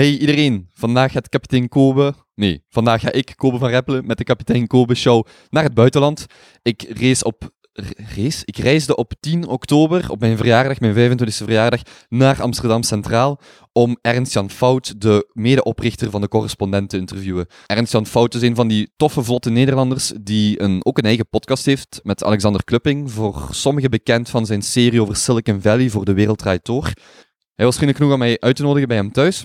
Hey iedereen, vandaag gaat kapitein Kobe, nee, vandaag ga ik, Kobe van Reppelen, met de kapitein Kobe show naar het buitenland. Ik race op, race? Ik reisde op 10 oktober, op mijn verjaardag, mijn 25e verjaardag, naar Amsterdam Centraal om Ernst-Jan Fout, de medeoprichter van de correspondent, te interviewen. Ernst-Jan Fout is een van die toffe, vlotte Nederlanders die een, ook een eigen podcast heeft met Alexander Klupping, voor sommigen bekend van zijn serie over Silicon Valley voor De Wereld Draait Door. Hij was vriendelijk genoeg om mij uit te nodigen bij hem thuis.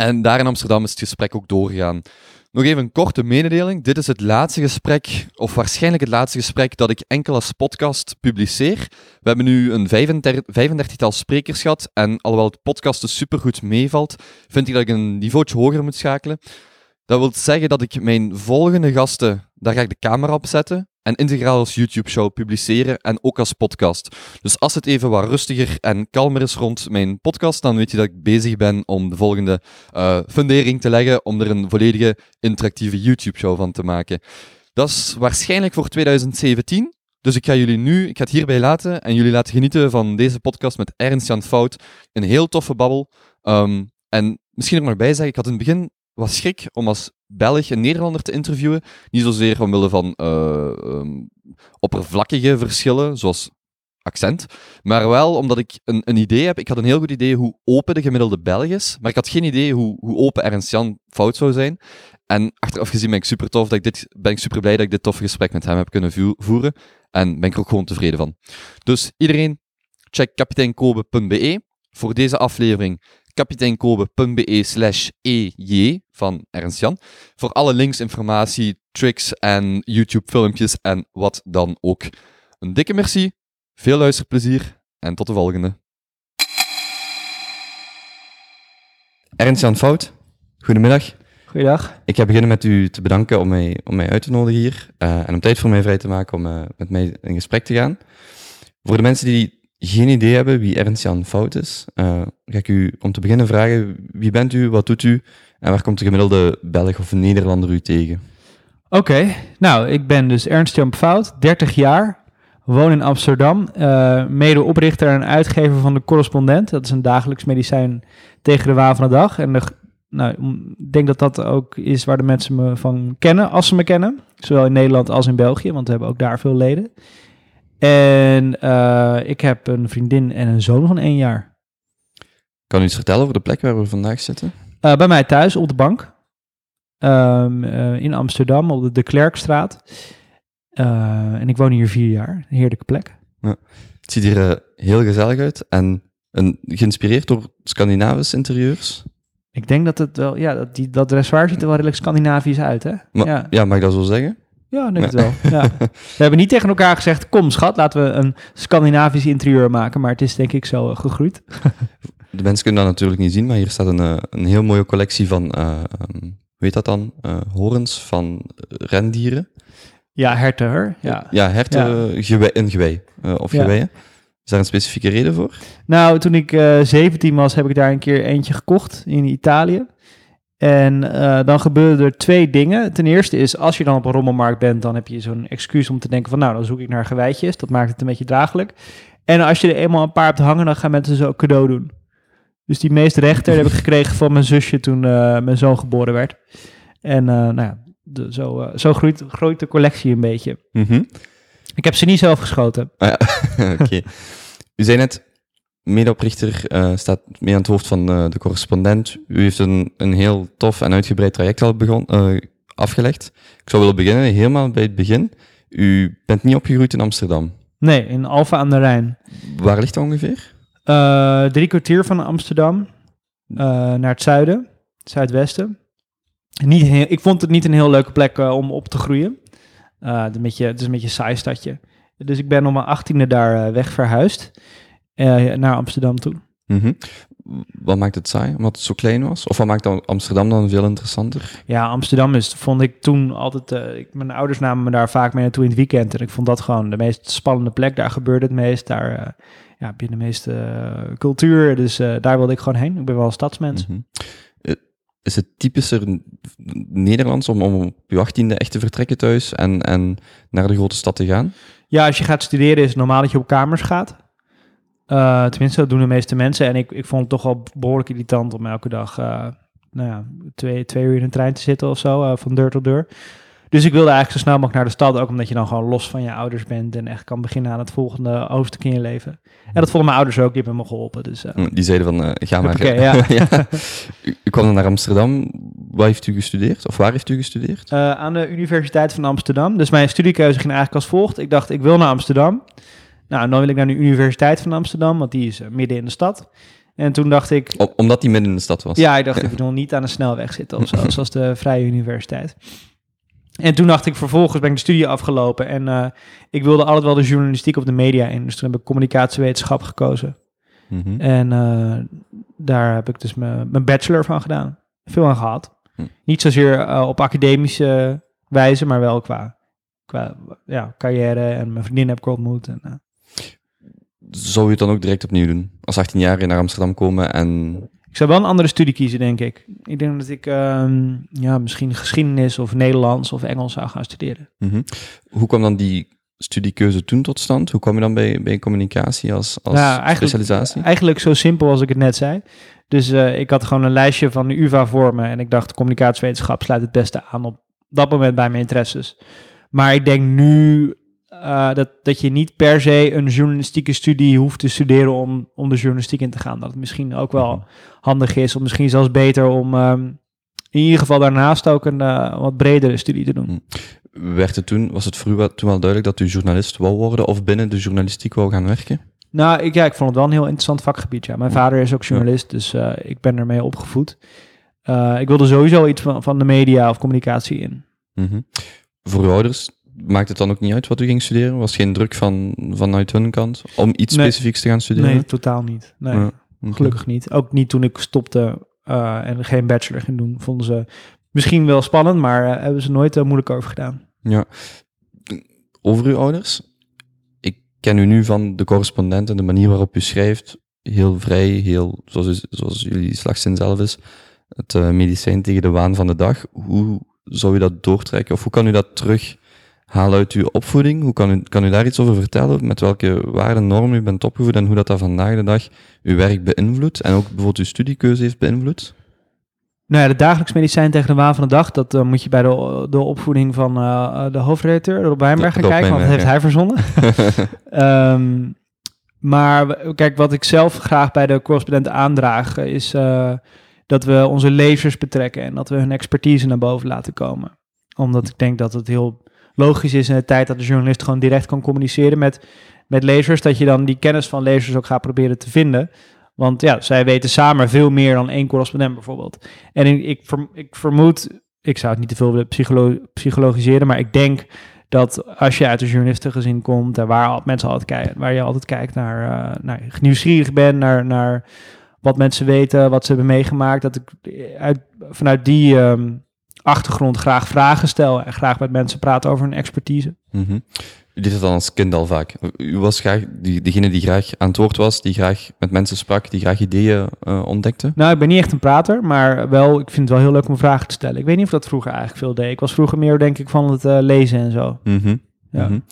En daar in Amsterdam is het gesprek ook doorgegaan. Nog even een korte mededeling. Dit is het laatste gesprek, of waarschijnlijk het laatste gesprek, dat ik enkel als podcast publiceer. We hebben nu een 35-tal sprekers gehad. En alhoewel het podcast dus supergoed meevalt, vind ik dat ik een niveautje hoger moet schakelen. Dat wil zeggen dat ik mijn volgende gasten, daar ga ik de camera op zetten en integraal als YouTube-show publiceren en ook als podcast. Dus als het even wat rustiger en kalmer is rond mijn podcast, dan weet je dat ik bezig ben om de volgende uh, fundering te leggen om er een volledige interactieve YouTube-show van te maken. Dat is waarschijnlijk voor 2017. Dus ik ga jullie nu, ik ga het hierbij laten en jullie laten genieten van deze podcast met Ernst Jan Fout. Een heel toffe babbel. Um, en misschien er maar bij zeggen, ik had in het begin wat schrik om als Belg een Nederlander te interviewen. Niet zozeer omwille van uh, um, oppervlakkige verschillen, zoals accent, maar wel omdat ik een, een idee heb. Ik had een heel goed idee hoe open de gemiddelde Belg is, maar ik had geen idee hoe, hoe open Ernst Jan fout zou zijn. En achteraf gezien ben ik super tof dat ik dit, ben ik super blij dat ik dit toffe gesprek met hem heb kunnen voeren. En ben ik er ook gewoon tevreden van. Dus iedereen, check kapiteinkobe.be voor deze aflevering kapiteinkobe.be slash ej van Ernst Jan. Voor alle links, informatie, tricks en YouTube filmpjes en wat dan ook. Een dikke merci, veel luisterplezier en tot de volgende. Ernst Jan Fout, goedemiddag. Goedendag. Ik ga beginnen met u te bedanken om mij, om mij uit te nodigen hier uh, en om tijd voor mij vrij te maken om uh, met mij in gesprek te gaan. Voor de mensen die geen idee hebben wie Ernst-Jan Fout is, uh, ga ik u om te beginnen vragen, wie bent u, wat doet u en waar komt de gemiddelde Belg of Nederlander u tegen? Oké, nou, ik ben dus Ernst-Jan Fout, 30 jaar, woon in Amsterdam, uh, medeoprichter en uitgever van de Correspondent. Dat is een dagelijks medicijn tegen de waan van de dag. En nou, ik denk dat dat ook is waar de mensen me van kennen, als ze me kennen. Zowel in Nederland als in België, want we hebben ook daar veel leden. En uh, ik heb een vriendin en een zoon van één jaar. Kan u iets vertellen over de plek waar we vandaag zitten? Uh, bij mij thuis op de bank. Um, uh, in Amsterdam op de De Klerkstraat. en ik woon hier vier jaar. Een heerlijke plek. Ja. Het ziet hier heel gezellig uit en een, geïnspireerd door Scandinavische interieurs. Ik denk dat het wel, ja, dat, die, dat dressoir ziet er wel redelijk Scandinavisch uit, hè? Ja. ja, mag ik dat zo zeggen? Ja, denk het wel. Ja. We hebben niet tegen elkaar gezegd, kom schat, laten we een Scandinavisch interieur maken, maar het is denk ik zo uh, gegroeid. De mensen kunnen dat natuurlijk niet zien, maar hier staat een, uh, een heel mooie collectie van, uh, um, weet dat dan, horens van rendieren. Ja, herten. Ja, ja herten ja. Gewei, of ja. geweien. Is daar een specifieke reden voor? Nou, toen ik 17 was, heb ik daar een keer eentje gekocht in Italië. En uh, dan gebeuren er twee dingen. Ten eerste is, als je dan op een rommelmarkt bent, dan heb je zo'n excuus om te denken van, nou, dan zoek ik naar gewijtjes. Dat maakt het een beetje draaglijk. En als je er eenmaal een paar hebt hangen, dan gaan mensen zo cadeau doen. Dus die meest rechter heb ik gekregen van mijn zusje toen uh, mijn zoon geboren werd. En uh, nou ja, de, zo, zo groeit, groeit de collectie een beetje. Mm -hmm. Ik heb ze niet zelf geschoten. Ah, ja. Okay. U zei net, medeoprichter, uh, staat mee aan het hoofd van uh, de correspondent. U heeft een, een heel tof en uitgebreid traject al begon, uh, afgelegd. Ik zou willen beginnen helemaal bij het begin. U bent niet opgegroeid in Amsterdam? Nee, in Alfa aan de Rijn. Waar ligt dat ongeveer? drie kwartier van Amsterdam, naar het zuiden, het zuidwesten. Niet heel, ik vond het niet een heel leuke plek om op te groeien. het, een beetje, het is een beetje een saai stadje. Dus ik ben om mijn achttiende daar weg verhuisd. Uh, naar Amsterdam toe. Mm -hmm. Wat maakt het saai? Omdat het zo klein was? Of wat maakt Amsterdam dan veel interessanter? Ja, Amsterdam is, vond ik toen altijd... Uh, ik, mijn ouders namen me daar vaak mee naartoe in het weekend. En ik vond dat gewoon de meest spannende plek. Daar gebeurde het meest. Daar uh, ja, heb je de meeste cultuur. Dus daar wilde ik gewoon heen. Ik ben wel een stadsmens. Mm -hmm. Is het typischer Nederlands om, om op je achttiende echt te vertrekken thuis en, en naar de grote stad te gaan? Ja, als je gaat studeren is het normaal dat je op kamers gaat. Uh, tenminste, dat doen de meeste mensen. En ik, ik vond het toch wel behoorlijk irritant om elke dag uh, nou ja, twee, twee uur in een trein te zitten of zo, uh, van deur tot deur. Dus ik wilde eigenlijk zo snel mogelijk naar de stad, ook omdat je dan gewoon los van je ouders bent en echt kan beginnen aan het volgende hoofdstuk in je leven. En dat vonden mijn ouders ook, die hebben me geholpen. Dus, die zeiden van, ga maar. Okay, ja. ja. U, u, kwam dan naar Amsterdam. Waar heeft u gestudeerd? Of waar heeft u gestudeerd? aan de Universiteit van Amsterdam. Dus mijn studiekeuze ging eigenlijk als volgt. Ik dacht, ik wil naar Amsterdam. Nou, dan wil ik naar de Universiteit van Amsterdam, want die is midden in de stad. En toen dacht ik... Omdat die midden in de stad was? Ja, ik dacht, ik wil niet aan de snelweg zitten of zo, zoals de Vrije Universiteit. En toen dacht ik, vervolgens ben ik de studie afgelopen en uh, ik wilde altijd wel de journalistiek of de media in. Dus toen heb ik communicatiewetenschap gekozen. Mm -hmm. En uh, daar heb ik dus mijn bachelor van gedaan. Veel aan gehad. Hm. Niet zozeer uh, op academische wijze, maar wel qua, qua ja, carrière. En mijn vriendin heb ik ontmoet. En, zou je het dan ook direct opnieuw doen? Als 18 jaar naar Amsterdam komen en... Ik zou wel een andere studie kiezen, denk ik. Ik denk dat ik uh, ja, misschien geschiedenis of Nederlands of Engels zou gaan studeren. Mm -hmm. Hoe kwam dan die studiekeuze toen tot stand? Hoe kwam je dan bij, bij communicatie als, als nou, eigenlijk, specialisatie? Eigenlijk zo simpel als ik het net zei. Dus uh, ik had gewoon een lijstje van de UvA voor me en ik dacht communicatiewetenschap sluit het beste aan op dat moment bij mijn interesses. Maar ik denk nu uh, dat, dat je niet per se een journalistieke studie hoeft te studeren om, om de journalistiek in te gaan. Dat het misschien ook wel handig is, of misschien zelfs beter om um, in ieder geval daarnaast ook een uh, wat bredere studie te doen. Werd het toen, was het vroeger toen wel duidelijk dat u journalist wou worden of binnen de journalistiek wou gaan werken? Nou, ik, ja, ik vond het wel een heel interessant vakgebied. Ja. Mijn vader is ook journalist, dus uh, ik ben ermee opgevoed. ik wilde sowieso iets van, van de media of communicatie in. Mm -hmm. Voor uw ouders, maakt het dan ook niet uit wat u ging studeren? Was geen druk van, vanuit hun kant om iets nee, specifieks te gaan studeren? Nee, totaal niet. Nee, ja, okay. gelukkig niet. Ook niet toen ik stopte uh, en geen bachelor ging doen, vonden ze misschien wel spannend, maar uh, hebben ze nooit uh, moeilijk over gedaan. Ja. Over uw ouders? Ik ken u nu van de correspondent en de manier waarop u schrijft. Heel vrij, heel, zoals, zoals jullie slagzin zelf is, het medicijn tegen de waan van de dag. Hoe zou u dat doortrekken? Of hoe kan u dat terug haal uit uw opvoeding. Hoe kan u, kan u daar iets over vertellen? Met welke waarden, normen u bent opgevoed en hoe dat, dat vandaag de dag uw werk beïnvloedt en ook bijvoorbeeld uw studiekeuze heeft beïnvloed? Nou ja, de dagelijks medicijn tegen de waan van de dag, dat uh, moet je bij de, de opvoeding van uh, de hoofdredacteur, Rob Wijnberg, gaan kijken, want dat heeft hij verzonnen. um, maar kijk, wat ik zelf graag bij de correspondent aandraag, is uh, dat we onze lezers betrekken en dat we hun expertise naar boven laten komen. Omdat ik denk dat het heel logisch is in de tijd dat de journalist gewoon direct kan communiceren met, met lezers, dat je dan die kennis van lezers ook gaat proberen te vinden. Want ja, zij weten samen veel meer dan één correspondent bijvoorbeeld. En ik, ik, ik vermoed, ik zou het niet te veel willen psycholo psychologiseren, maar ik denk dat als je uit de journalistengezin komt, en waar mensen altijd kijken, waar je altijd kijkt naar, uh, naar nieuwsgierig bent, naar, naar wat mensen weten, wat ze hebben meegemaakt, dat ik uit, vanuit die um, achtergrond graag vragen stel en graag met mensen praat over hun expertise. Mm -hmm. U deed dan als kind al vaak. U was graag die, degene die graag aan het woord was, die graag met mensen sprak, die graag ideeën uh, ontdekte? Nou, ik ben niet echt een prater, maar wel, ik vind het wel heel leuk om vragen te stellen. Ik weet niet of dat vroeger eigenlijk veel deed. Ik was vroeger meer, denk ik, van het uh, lezen en zo. Mm -hmm. ja. Mm -hmm.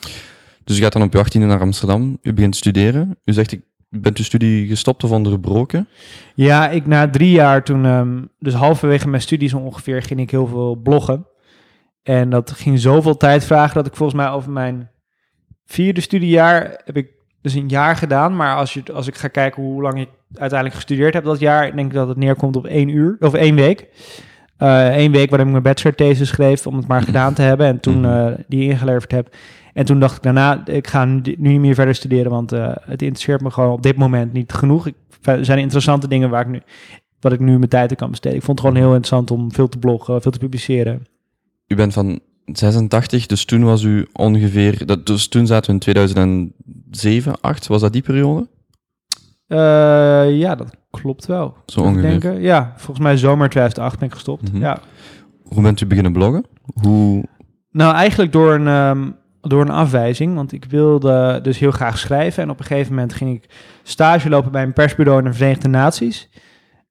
Dus u gaat dan op je 18e naar Amsterdam, u begint te studeren. U zegt, ik Bent de studie gestopt of onderbroken? Ja, ik na drie jaar toen, um, dus halverwege mijn studie zo ongeveer, ging ik heel veel bloggen. En dat ging zoveel tijd vragen dat ik volgens mij over mijn vierde studiejaar heb ik dus een jaar gedaan. Maar als, je, als ik ga kijken hoe lang ik uiteindelijk gestudeerd heb dat jaar, denk ik dat het neerkomt op één uur of één week. Eén uh, week waarin ik mijn bachelor schreef om het maar gedaan te hebben en toen uh, die ingeleverd heb. En toen dacht ik daarna, ik ga nu niet meer verder studeren, want uh, het interesseert me gewoon op dit moment niet genoeg. Ik, er zijn interessante dingen waar ik nu, wat ik nu mijn tijd aan kan besteden. Ik vond het gewoon heel interessant om veel te bloggen, veel te publiceren. U bent van 86, dus toen was u ongeveer, dat, dus toen zaten we in 2007, 8, was dat die periode? Uh, ja, dat klopt wel. Zo ongeveer? Denken. Ja, volgens mij zomer 2008 ben ik gestopt. Mm -hmm. ja. Hoe bent u beginnen bloggen? Hoe... Nou, eigenlijk door een, um, door een afwijzing. Want ik wilde dus heel graag schrijven. En op een gegeven moment ging ik stage lopen bij een persbureau in de Verenigde Naties.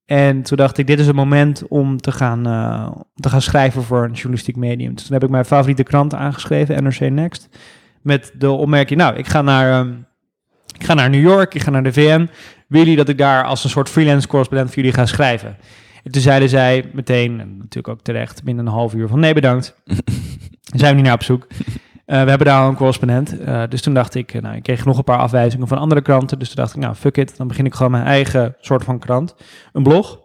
En toen dacht ik, dit is het moment om te gaan, uh, te gaan schrijven voor een journalistiek medium. Dus toen heb ik mijn favoriete krant aangeschreven, NRC Next. Met de opmerking, nou, ik ga naar, um, Ik ga naar New York, ik ga naar de VN. Willen jullie dat ik daar als een soort freelance correspondent voor jullie ga schrijven? En toen zeiden zij meteen, en natuurlijk ook terecht, binnen een half uur van nee bedankt. zijn we niet naar op zoek. Eh, we hebben daar al een correspondent. Uh, dus toen dacht ik, nou, ik kreeg nog een paar afwijzingen van andere kranten. Dus toen dacht ik, nou, fuck it. Dan begin ik gewoon mijn eigen soort van krant. Een blog.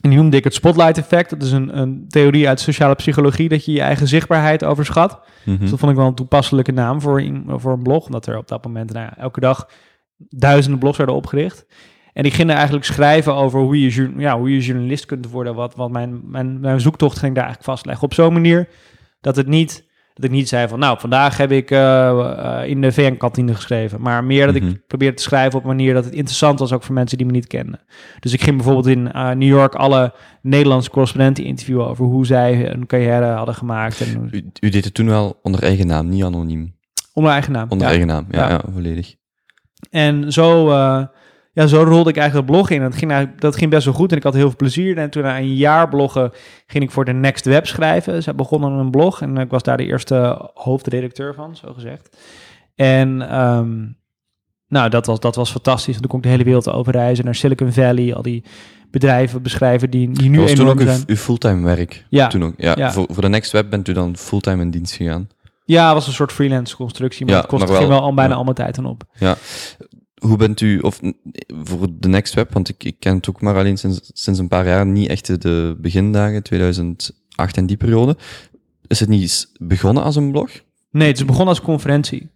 En die noemde ik het Spotlight Effect. Dat is een, een theorie uit sociale psychologie, dat je je eigen zichtbaarheid overschat. Mhm. Dus dat vond ik wel een toepasselijke naam voor een, voor een blog. Omdat er op dat moment nou ja, elke dag duizenden blogs werden opgericht. En ik ging er eigenlijk schrijven over hoe je, ja, hoe je journalist kunt worden. Wat, wat mijn, mijn, mijn zoektocht ging daar eigenlijk vastleggen. Op zo'n manier dat het niet... Dat ik niet zei van, nou, vandaag heb ik eh, eh, in de VN-kantine geschreven. Maar meer dat Mhm. ik probeerde te schrijven op een manier dat het interessant was, ook voor mensen die me niet kenden. Dus ik ging bijvoorbeeld in eh, New York alle Nederlandse correspondenten interviewen over hoe zij een carrière hadden gemaakt. En U, u deed het toen wel onder eigen naam, niet anoniem. onder eigen naam. Onder ja. eigen naam, ja, Ja. ja. volledig. En zo, ja, zo rolde ik eigenlijk blog in. En dat ging, eigenlijk, dat ging best wel goed en ik had heel veel plezier. En toen na een jaar bloggen ging ik voor de Next Web schrijven. Zij begonnen een blog en ik was daar de eerste hoofdredacteur van, zo gezegd. En ehm, nou, dat was, dat was fantastisch. Toen kon ik de hele wereld over reizen naar Silicon Valley. Al die bedrijven beschrijven die, die nu Dat was toen ook uw, zijn. uw fulltime werk. Ja, Toen ook, ja, ja. Voor, voor de Next Web bent u dan fulltime in dienst gegaan. ja, het was een soort freelance constructie, maar Ja, het kostte maar wel- ging wel al bijna ja. allemaal tijd aan op. Hoe bent u, of voor de Next Web, want ik, ik ken het ook maar alleen sinds, sinds een paar jaar, niet echt de- begindagen, 2008 en die periode. Is het niet begonnen als een blog? Nee, het is begonnen als conferentie.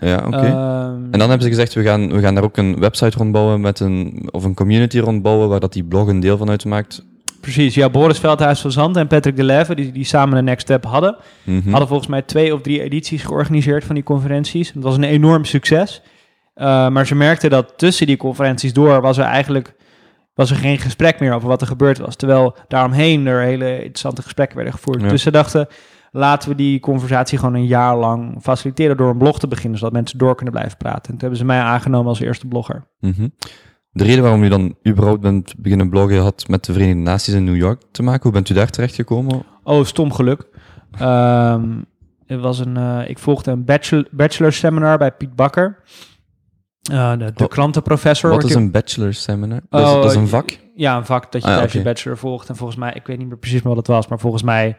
Ja, oké. Ehm, En dan hebben ze gezegd, we gaan, we gaan daar ook een website rondbouwen met een, of een community rondbouwen waar dat die blog een deel van uitmaakt. Precies, ja, Boris Veldhuis van Zandt en Patrick de Leve, die, die samen de Next Step hadden, Mhm. hadden volgens mij twee of drie edities georganiseerd van die conferenties. Het was een enorm succes. Uh, maar ze merkten dat tussen die conferenties door was er eigenlijk was er geen gesprek meer over wat er gebeurd was. Terwijl daaromheen er hele interessante gesprekken werden gevoerd. Ja. Dus ze dachten, laten we die conversatie gewoon een jaar lang faciliteren door een blog te beginnen, zodat mensen door kunnen blijven praten. En toen hebben ze mij aangenomen als eerste blogger. Mhm. De reden waarom u dan überhaupt bent beginnen bloggen had met de Verenigde Naties in New York te maken. Hoe bent u daar terechtgekomen? Oh, stom geluk. Ehm, het was een, eh, ik volgde een bachelor, bachelor seminar bij Piet Bakker. Eh, de, krantenprofessor. Wat is een bachelor seminar? Dat is, Oh, dat is een vak? Ja, een vak dat je Ah, tijdens je bachelor volgt. En volgens mij, ik weet niet meer precies meer wat het was, maar volgens mij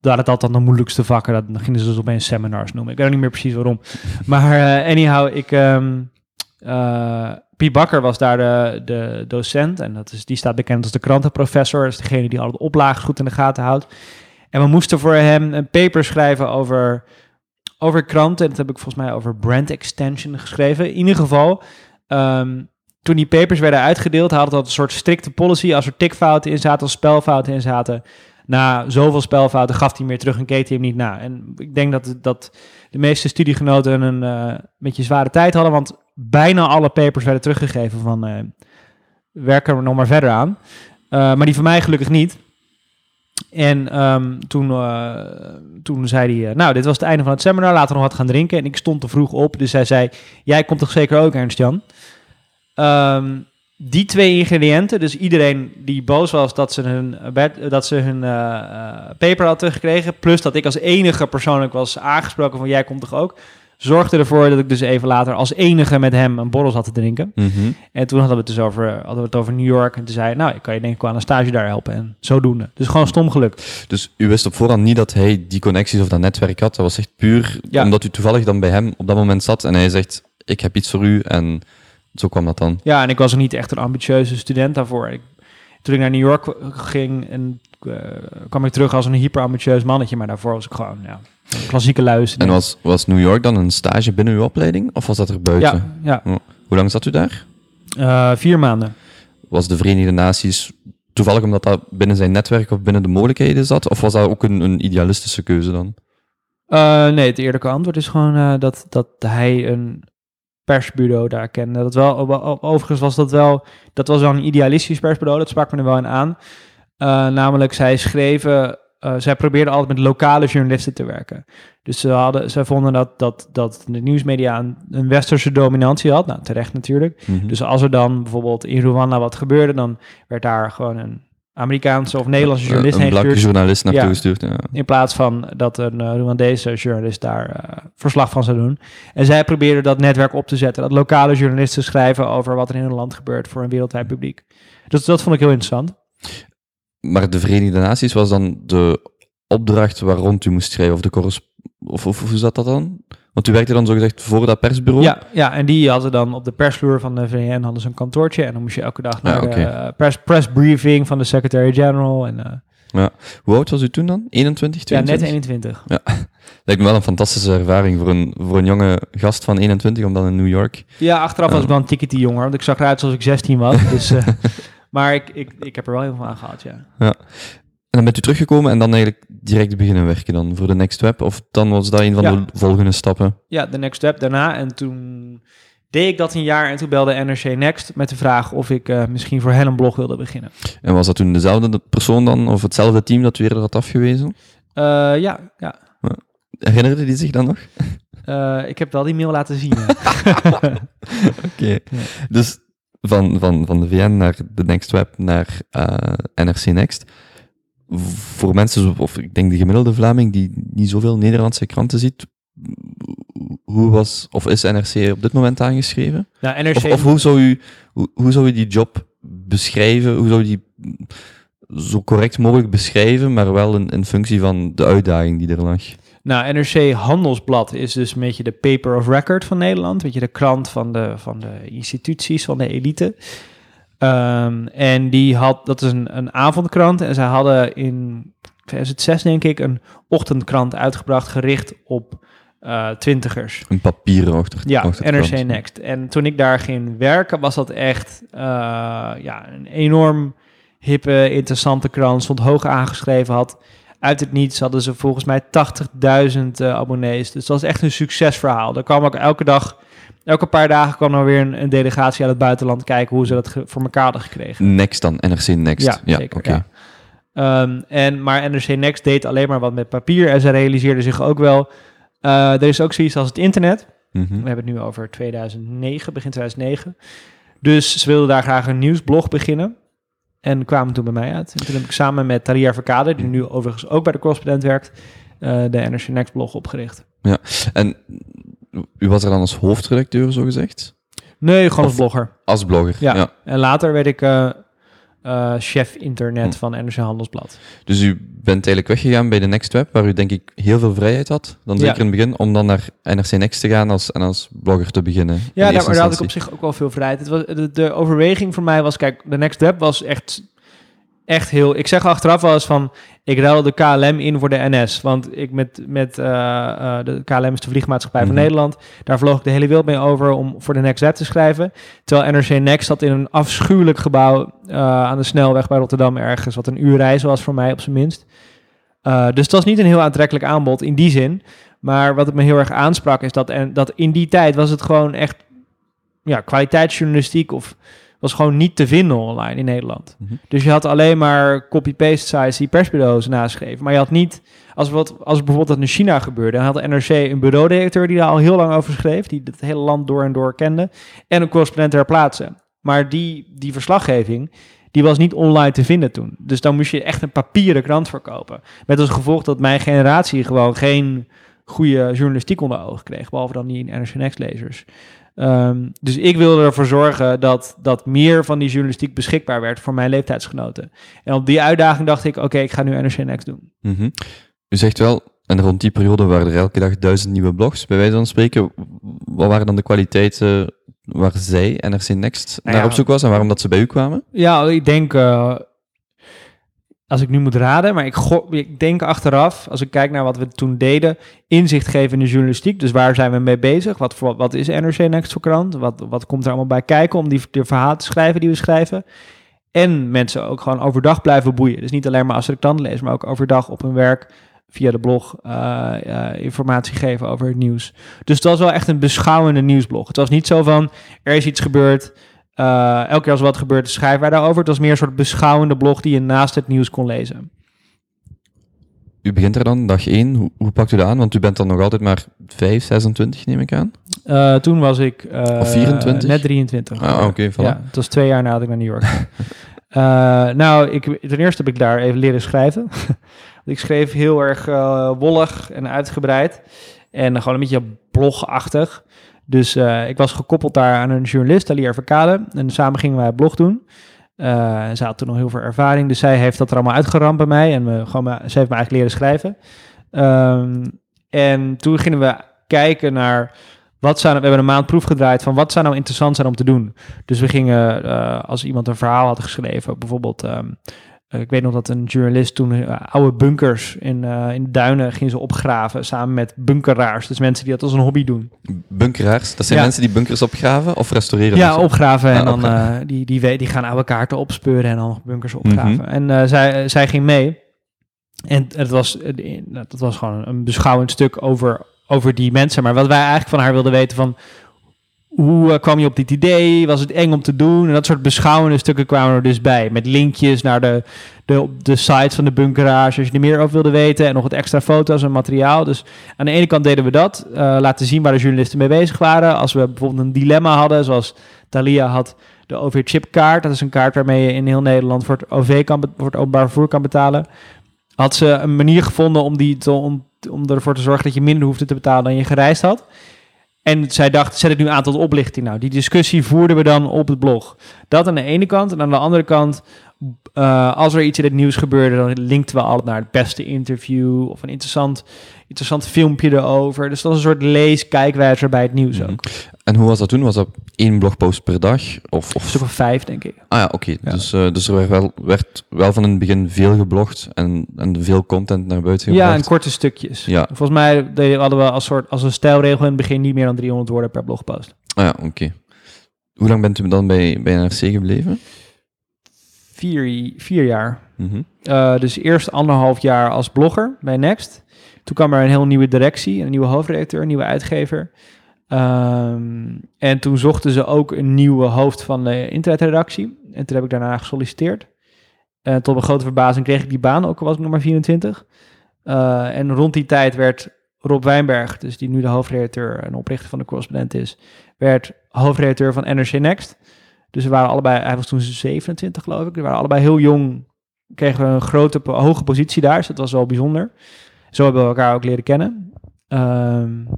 waren het altijd de moeilijkste vakken. Dat, dan gingen ze dus opeens seminars noemen. Ik weet ook niet meer precies waarom. Maar eh, anyhow, ik... eh, Piet Bakker was daar de, de docent. En dat is, die staat bekend als de krantenprofessor. Dat is degene die alle de oplages goed in de gaten houdt. En we moesten voor hem een paper schrijven over, over kranten. En dat heb ik volgens mij over brand extension geschreven. In ieder geval, ehm, toen die papers werden uitgedeeld, hadden dat een soort strikte policy. Als er tikfouten in zaten, als spelfouten in zaten, na zoveel spelfouten gaf hij meer terug en keek hij hem niet na. En ik denk dat, dat de meeste studiegenoten een eh beetje zware tijd hadden, want bijna alle papers werden teruggegeven van eh werk er nog maar verder aan. Eh, maar die van mij gelukkig niet. En ehm, toen, eh, toen zei hij, eh, nou, dit was het einde van het seminar, laten we nog wat gaan drinken. En ik stond te vroeg op, dus hij zei, jij komt toch zeker ook, Ernst-Jan? Ehm, die twee ingrediënten, dus iedereen die boos was dat ze hun, eh, dat ze hun eh, paper had teruggekregen, plus dat ik als enige persoonlijk was aangesproken van jij komt toch ook, zorgde ervoor dat ik dus even later als enige met hem een borrel zat te drinken. Mhm. En toen hadden we het dus over, hadden we het over New York en toen zei hij, nou, ik kan je denk ik wel aan een stage daar helpen en zodoende. Dus gewoon stom geluk. Dus u wist op voorhand niet dat hij die connecties of dat netwerk had. Dat was echt puur Ja. omdat u toevallig dan bij hem op dat moment zat en hij zegt, ik heb iets voor u. En zo kwam dat dan. Ja, en ik was ook niet echt een ambitieuze student daarvoor. Ik, toen ik naar New York ging en eh, kwam ik terug als een hyperambitieus mannetje, maar daarvoor was ik gewoon, ja, een klassieke luis. En was, was New York dan een stage binnen uw opleiding? Of was dat er buiten? Ja, ja. Hoe lang zat u daar? Eh, vier maanden. Was de Verenigde Naties toevallig omdat dat binnen zijn netwerk of binnen de mogelijkheden zat? Of was dat ook een, een idealistische keuze dan? Eh, nee, het eerlijke antwoord is gewoon dat, dat hij een persbureau daar kende. Dat wel, overigens was dat wel, dat was wel een idealistisch persbureau, dat sprak me er wel in aan. Eh, namelijk, zij schreven, eh, zij probeerden altijd met lokale journalisten te werken. Dus ze, hadden, zij vonden dat, dat, dat de nieuwsmedia een, een westerse dominantie had. Nou, terecht natuurlijk. Mhm. Dus als er dan bijvoorbeeld in Rwanda wat gebeurde, dan werd daar gewoon een Amerikaanse of Nederlandse Een- journalist een heen gestuurd. journalist naartoe Ja. gestuurd. Ja. In plaats van dat een uh, Rwandese journalist daar eh, verslag van zou doen. En zij probeerden dat netwerk op te zetten. Dat lokale journalisten schrijven over wat er in hun land gebeurt voor een wereldwijd publiek. Dus dat vond ik heel interessant. Maar de Verenigde Naties was dan de opdracht waar rond u moest schrijven, of de of, of hoe zat dat dan? Want u werkte dan zogezegd voor dat persbureau? Ja, ja, en die hadden dan op de persvloer van de VN hadden ze een kantoortje. En dan moest je elke dag naar Ja, de oké. eh, press, press briefing van de Secretary-General. En eh, Hoe oud was u toen dan? 21, ja, net 22? 21. Lijkt me wel een fantastische ervaring voor een, voor een jonge gast van 21 om dan in New York. Ja, achteraf was Ja. ik wel een tikkie jonger, want ik zag eruit alsof ik 16 was. dus, eh, maar ik, ik, ik heb er wel heel veel aan gehad, ja. En dan bent u teruggekomen en dan eigenlijk direct beginnen werken dan voor de Next Web? Of dan was dat een van Ja. de volgende stappen? Ja, de next step daarna. En toen deed ik dat een jaar en toen belde NRC Next met de vraag of ik eh, misschien voor hen een blog wilde beginnen. En was dat toen dezelfde persoon dan, of hetzelfde team dat u eerder had afgewezen? Eh, ja, ja. Herinnerde die zich dan nog? Eh, ik heb wel die mail laten zien. ja. Oké. Dus van, van, van de VN naar de Next Web naar NRC Next. Voor mensen, of ik denk de gemiddelde Vlaming die niet zoveel Nederlandse kranten ziet, hoe was, of is NRC op dit moment aangeschreven? nou, NRC, Of, of hoe, zou u, hoe, hoe zou u die job beschrijven? Hoe zou u die zo correct mogelijk beschrijven, maar wel in, in functie van de uitdaging die er lag? nou, NRC Handelsblad is dus een beetje de paper of record van Nederland. Weet je, de krant van de, van de instituties, van de elite. Ehm, en die had, dat is een, een avondkrant. En zij hadden in 2006, denk ik, een ochtendkrant uitgebracht gericht op eh, twintigers. Een papieren ochter, Ja, ochtendkrant. NRC Next. En toen ik daar ging werken, was dat echt eh, ja, een enorm hippe, interessante krant. Stond hoog aangeschreven, had uit het niets hadden ze volgens mij 80.000 eh, abonnees. Dus dat was echt een succesverhaal. Er kwam ook elke dag, elke paar dagen kwam er weer een, een delegatie uit het buitenland kijken hoe ze dat voor elkaar hadden gekregen. Next dan, NRC Next. Ja, Ja, ja. Ehm, en, maar NRC Next deed alleen maar wat met papier. En ze realiseerden zich ook wel, eh, er is ook zoiets als het internet. Mhm. We hebben het nu over 2009, begin 2009. Dus ze wilden daar graag een nieuwsblog beginnen. En kwamen toen bij mij uit. En toen heb ik samen met Taria Verkade, die nu overigens ook bij de correspondent werkt, eh, de NRC Next blog opgericht. En u was er dan als hoofdredacteur, zo gezegd? Nee, gewoon als blogger. Als blogger, Ja. ja. En later werd ik eh, eh, chef internet Hm. van NRC Handelsblad. Dus u bent eigenlijk weggegaan bij de Next Web, waar u denk ik heel veel vrijheid had, dan Ja. zeker in het begin, om dan naar NRC Next te gaan als, en als blogger te beginnen. in Ja, daar, daar had ik op zich ook wel veel vrijheid. Het was, de, de overweging voor mij was, kijk, de Next Web was echt, echt heel... Ik zeg achteraf wel eens van, ik ruil de KLM in voor de NS. Want ik met, met eh, eh, de KLM is de vliegmaatschappij Mhm. van Nederland. Daar vloog ik de hele wereld mee over om voor de Next Web te schrijven. Terwijl NRC Next zat in een afschuwelijk gebouw eh, aan de snelweg bij Rotterdam ergens. Wat een uur reizen was voor mij op zijn minst. Dus het was niet een heel aantrekkelijk aanbod in die zin. Maar wat het me heel erg aansprak is dat, en, dat in die tijd was het gewoon echt ja, kwaliteitsjournalistiek of was gewoon niet te vinden online in Nederland. Mhm. Dus je had alleen maar copy-paste sites die persbureaus naschreven. Maar je had niet, als, wat, als bijvoorbeeld dat in China gebeurde, dan had de NRC een bureaudirecteur die daar al heel lang over schreef, die het hele land door en door kende, en een correspondent ter plaatse. Maar die, die verslaggeving, die was niet online te vinden toen. Dus dan moest je echt een papieren krant verkopen. Met als gevolg dat mijn generatie gewoon geen goede journalistiek onder ogen kreeg. Behalve dan die NRC Next lezers. Ehm, dus ik wilde ervoor zorgen dat, dat meer van die journalistiek beschikbaar werd voor mijn leeftijdsgenoten. En op die uitdaging dacht ik, oké, ik ga nu NRC Next doen. Mhm. U zegt wel, en rond die periode waren er elke dag duizend nieuwe blogs. Bij wijze van spreken, wat waren dan de kwaliteiten waar zij, NRC Next, Nou naar op zoek was en waarom dat ze bij u kwamen? Ja, ik denk, eh, als ik nu moet raden, maar ik, ik denk achteraf, als ik kijk naar wat we toen deden, inzicht geven in de journalistiek. Dus waar zijn we mee bezig? Wat, voor, wat is NRC Next voor krant? Wat, wat komt er allemaal bij kijken om die de verhalen te schrijven die we schrijven? En mensen ook gewoon overdag blijven boeien. Dus niet alleen maar als ik lees, maar ook overdag op hun werk via de blog eh, eh, informatie geven over het nieuws. Dus het was wel echt een beschouwende nieuwsblog. Het was niet zo van, er is iets gebeurd, eh, elke keer als er wat gebeurt, schrijven wij daarover. Het was meer een soort beschouwende blog die je naast het nieuws kon lezen. U begint er dan, dag één. Hoe, hoe pakt u dat aan? Want u bent dan nog altijd maar 5, 26, neem ik aan. Eh, toen was ik eh, Of 24? net 23. Ah, oké, voilà. Ja, het was twee jaar nadat ik naar New York nou, ik, ten eerste heb ik daar even leren schrijven. ik schreef heel erg wollig en uitgebreid. En gewoon een beetje blogachtig. Dus uh, ik was gekoppeld daar aan een journalist, Ali Verkade. En samen gingen wij een blog doen. Uh, ze had toen nog heel veel ervaring, dus zij heeft dat er allemaal uitgeramd bij mij. En we, gewoon, ze heeft me eigenlijk leren schrijven. Um, en toen gingen we kijken naar wat zou, we hebben een maand proef gedraaid van wat zou nou interessant zijn om te doen. Dus we gingen, uh, als iemand een verhaal had geschreven, bijvoorbeeld, um, ik weet nog dat een journalist toen uh, oude bunkers in, uh, in de duinen ging ze opgraven samen met bunkeraars. Dus mensen die dat als een hobby doen. Bunkeraars? Dat zijn mensen die bunkers opgraven of restaureren? Ja, opgraven. en dan opgraven. die, die, die gaan oude kaarten opspeuren en dan bunkers opgraven. Mm -hmm. En zij, zij ging mee. En het was, dat was gewoon een beschouwend stuk over, over die mensen. Maar wat wij eigenlijk van haar wilden weten van... Hoe uh, kwam je op dit idee? Was het eng om te doen? En dat soort beschouwende stukken kwamen er dus bij. Met linkjes naar de, de, de sites van de bunkeraars. Als je er meer over wilde weten. En nog het extra foto's en materiaal. Dus aan de ene kant deden we dat. Uh, laten zien waar de journalisten mee bezig waren. Als we bijvoorbeeld een dilemma hadden. Zoals Thalia had de OV-chipkaart. Dat is een kaart waarmee je in heel Nederland voor het OV kan, voor het openbaar vervoer kan betalen had ze een manier gevonden om, die om, om ervoor te zorgen dat je minder hoefde te betalen dan je gereisd had. En zij dacht, zet het nu aan tot oplichting. Nou, die discussie voerden we dan op het blog. Dat aan de ene kant. En aan de andere kant, uh, als er iets in het nieuws gebeurde, dan linkten we altijd naar het beste interview of een interessant, interessant filmpje erover. Dus dat was een soort lees-kijkwijzer bij het nieuws ook. Mm -hmm. En hoe was dat toen? Was dat één blogpost per dag? Of, of... Een vijf, denk ik. Ah ja, oké. Okay. Ja. Dus, uh, dus er werd wel, werd wel van in het begin veel geblogd en, en veel content naar buiten gebracht. Ja, en korte stukjes. Ja. Volgens mij hadden we als, soort, als een stijlregel in het begin niet meer dan 300 woorden per blogpost. Ah ja, oké. Okay. Hoe lang bent u dan bij, bij NRC gebleven? Vier, vier jaar. Mm -hmm. uh, dus eerst anderhalf jaar als blogger bij Next. Toen kwam er een heel nieuwe directie, een nieuwe hoofdredacteur, een nieuwe uitgever. Um, en toen zochten ze ook een nieuwe hoofd van de internetredactie. En toen heb ik daarna gesolliciteerd. En tot mijn grote verbazing kreeg ik die baan, ook al was ik nog maar 24. Uh, en rond die tijd werd Rob Wijnberg, dus die nu de hoofdredacteur en oprichter van de correspondent is, werd hoofdredacteur van NRC Next. Dus we waren allebei, hij was toen 27 geloof ik, we waren allebei heel jong, kregen we een grote, hoge positie daar, dus dat was wel bijzonder. Zo hebben we elkaar ook leren kennen. Um,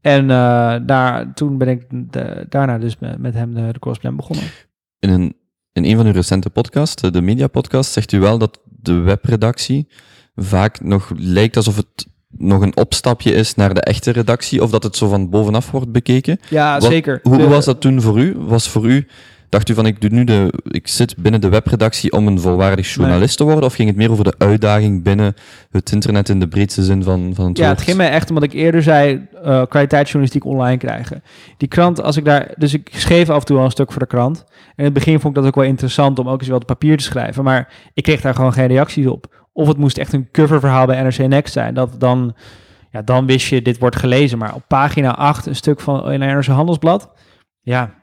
en uh, daar, toen ben ik de, daarna dus met, hem de, de begonnen. In een, in een van uw recente podcasts, de media podcast, zegt u wel dat de webredactie vaak nog lijkt alsof het nog een opstapje is naar de echte redactie, of dat het zo van bovenaf wordt bekeken. Ja, Wat, zeker. Hoe De- was dat toen voor u? Was voor u, dacht u van ik doe nu de, ik zit binnen de webredactie om een volwaardig journalist te worden, of ging het meer over de uitdaging binnen het internet in de breedste zin van, van het Ja, woord? het ging mij echt omdat ik eerder zei eh kwaliteitsjournalistiek online krijgen. Die krant, als ik daar, dus ik schreef af en toe al een stuk voor de krant. En in het begin vond ik dat ook wel interessant om ook eens wat papier te schrijven, maar ik kreeg daar gewoon geen reacties op. Of het moest echt een coververhaal bij NRC Next zijn. Dat dan, ja, dan wist je, dit wordt gelezen. Maar op pagina 8, een stuk van in NRC Handelsblad, ja,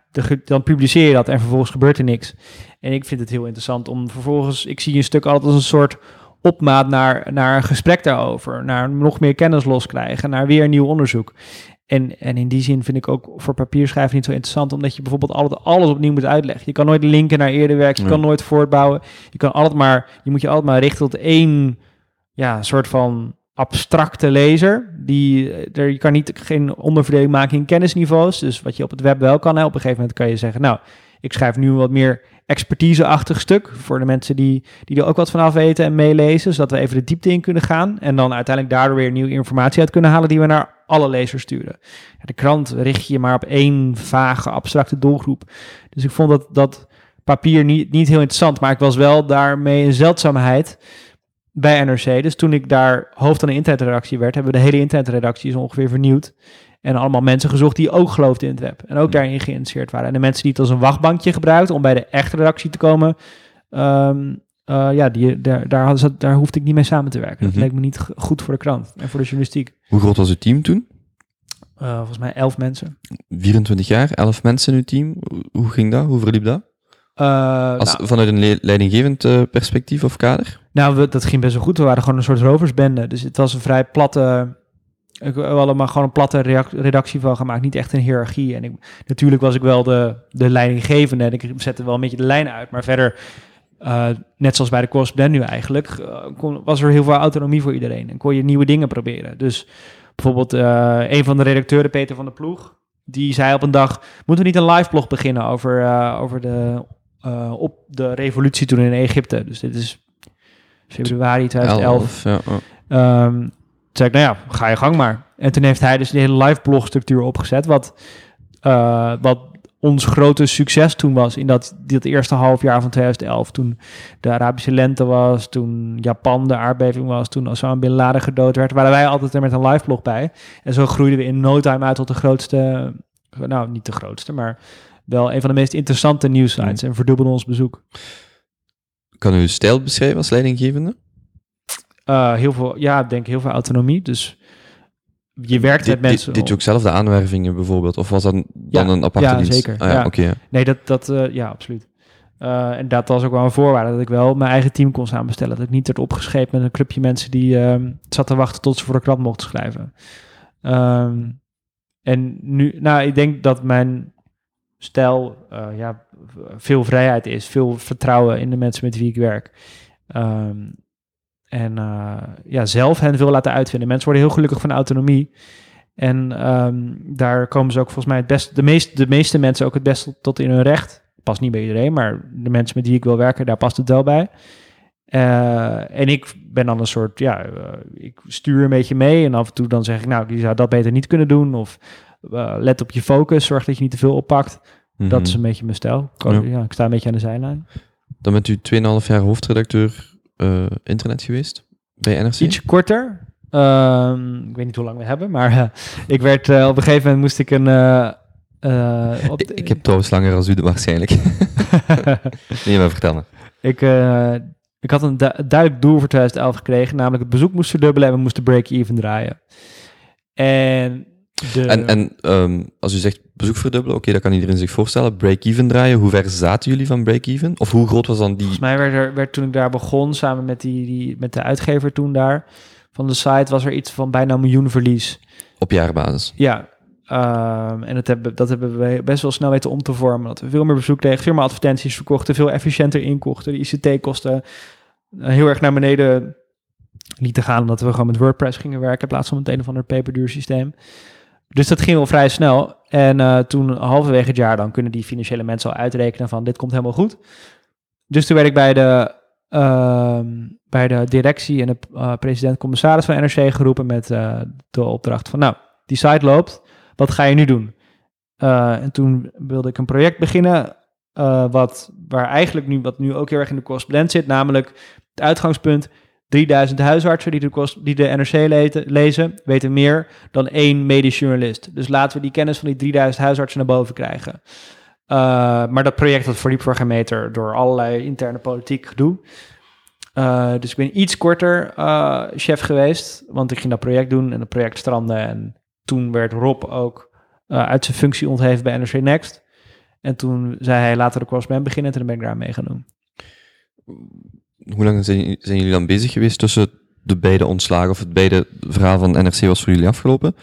dan publiceer je dat en vervolgens gebeurt er niks. En ik vind het heel interessant om vervolgens, ik zie een stuk altijd als een soort opmaat naar, naar een gesprek daarover, naar nog meer kennis loskrijgen, naar weer nieuw onderzoek. En, en in die zin vind ik ook voor papierschrijven niet zo interessant, omdat je bijvoorbeeld altijd alles opnieuw moet uitleggen. Je kan nooit linken naar eerder werk, je Ja. kan nooit voortbouwen. Je kan altijd maar, je moet je altijd maar richten tot één, ja, soort van abstracte lezer. Die, er, je kan niet geen onderverdeling maken in kennisniveaus. Dus wat je op het web wel kan. Hè. Op een gegeven moment kan je zeggen, nou, ik schrijf nu wat meer expertise-achtig stuk voor de mensen die, die er ook wat vanaf weten en meelezen, zodat we even de diepte in kunnen gaan en dan uiteindelijk daardoor weer nieuwe informatie uit kunnen halen die we naar alle lezers sturen. De krant richt je maar op één vage, abstracte doelgroep. Dus ik vond dat, dat papier niet, niet heel interessant, maar ik was wel daarmee een zeldzaamheid bij NRC. Dus toen ik daar hoofd van de internetredactie werd, hebben we de hele internetredactie is ongeveer vernieuwd. En allemaal mensen gezocht die ook geloofden in het web. En ook daarin geïnteresseerd waren. En de mensen die het als een wachtbankje gebruikten om bij de echte redactie te komen. ehm, eh, ja, die, daar, daar, hoefde ik niet mee samen te werken. Dat Mhm. leek me niet goed voor de krant en voor de journalistiek. Hoe groot was uw team toen? Eh, volgens mij elf mensen. 24 jaar, 11 mensen in uw team. Hoe- ging dat? Hoe verliep dat? Eh, Als, nou, Vanuit een le- leidinggevend perspectief of kader? Nou, we, dat ging best wel goed. We waren gewoon een soort roversbende. Dus het was een vrij platte... Ik we hadden maar gewoon een platte redactie van gemaakt. Niet echt een hiërarchie. En ik, natuurlijk was ik wel de, de leidinggevende. En ik zette wel een beetje de lijn uit. Maar verder eh, net zoals bij de correspondent nu eigenlijk, eh, kon, was er heel veel autonomie voor iedereen. En kon je nieuwe dingen proberen. Dus bijvoorbeeld eh, een van de redacteuren, Peter van der Ploeg, die zei op een dag, moeten we niet een live blog beginnen over, over de, op de revolutie toen in Egypte. Dus dit is februari 2011. Elf, ja. Ehm, zei ik, nou ja, ga je gang maar. En toen heeft hij dus de hele live blog structuur opgezet, wat, eh, wat ons grote succes toen was in dat, dat eerste half jaar van 2011. Toen de Arabische lente was, toen Japan de aardbeving was, toen Osama Bin Laden gedood werd, waren wij altijd er met een live blog bij. En zo groeiden we in no time uit tot de grootste, nou niet de grootste, maar wel een van de meest interessante nieuwsites en verdubbelden ons bezoek. Kan u uw stijl beschrijven als leidinggevende? Eh, heel veel, ja, ik denk heel veel autonomie. Dus je werkt met mensen. Deed u ook zelf de aanwervingen bijvoorbeeld? Of was dat dan Ja, een aparte ja, dienst? zeker, Ah, ja, ja. oké. ja. Nee, dat, dat eh, ja, absoluut. Eh, en dat was ook wel een voorwaarde dat ik wel mijn eigen team kon samenstellen. Dat ik niet werd opgescheept met een clubje mensen die ehm, zat te wachten tot ze voor de krant mochten schrijven. Ehm, en nu, nou, ik denk dat mijn stijl ja, veel vrijheid is, veel vertrouwen in de mensen met wie ik werk. Ehm, en eh, ja, zelf hen veel laten uitvinden. Mensen worden heel gelukkig van autonomie. En ehm, daar komen ze ook volgens mij het best, de, meest, de meeste mensen ook het best tot in hun recht. Past niet bij iedereen, maar de mensen met die ik wil werken, daar past het wel bij. Eh, en ik ben dan een soort, ja, eh, ik stuur een beetje mee en af en toe dan zeg ik, nou, die zou dat beter niet kunnen doen. Of let op je focus, zorg dat je niet te veel oppakt. Dat Mhm. is een beetje mijn stijl. Ik, Ja. ja, ik sta een beetje aan de zijlijn. Dan bent u 2,5 jaar hoofdredacteur eh, internet geweest bij NRC? Ietsje korter. Ehm, ik weet niet hoe lang we hebben, maar eh, ik werd eh, op een gegeven moment moest ik een. op Ik, de- ik heb trouwens langer als u waarschijnlijk. nee, maar vertel me. ik, ik had een du- duidelijk doel voor 2011 gekregen, namelijk het bezoek moest verdubbelen en we moesten break-even draaien. En, de, En, en ehm, als u zegt bezoek verdubbelen, oké, dat kan iedereen zich voorstellen. Break-even draaien, hoe ver zaten jullie van break-even? Of hoe groot was dan die... volgens mij werd er werd toen ik daar begon, samen met, die, die, met de uitgever toen daar van de site, was er iets van bijna een miljoen verlies. Op jaarbasis. Ja, ehm, en dat hebben, dat hebben we best wel snel weten om te vormen. Dat we veel meer bezoek kregen, veel meer advertenties verkochten, veel efficiënter inkochten. De ICT-kosten eh, heel erg naar beneden lieten gaan, omdat we gewoon met WordPress gingen werken in plaats van met een of ander peperduur systeem. Dus dat ging wel vrij snel. En eh, toen halverwege het jaar dan kunnen die financiële mensen al uitrekenen van dit komt helemaal goed. Dus toen werd ik bij de, ehm, bij de directie en de eh, president-commissaris van NRC geroepen met eh, de opdracht van nou, die site loopt, wat ga je nu doen? En toen wilde ik een project beginnen, wat, waar eigenlijk nu, wat nu ook heel erg in de correspondent zit, namelijk het uitgangspunt, 3000 huisartsen die de, kos- die de NRC lezen, weten meer dan één medisch journalist. Dus laten we die kennis van die 3000 huisartsen naar boven krijgen. Eh, maar dat project dat verliep voor geen door allerlei interne politiek gedoe. Eh, dus ik ben iets korter eh, chef geweest, want ik ging dat project doen en het project strandde. En toen werd Rob ook uit zijn functie ontheven bij NRC Next. En toen zei hij, laten we de correspondent beginnen. En toen ben ik daar mee gaan doen. Hoe lang zijn, zijn jullie dan bezig geweest tussen de beide ontslagen, of het beide verhaal van NRC was voor jullie afgelopen?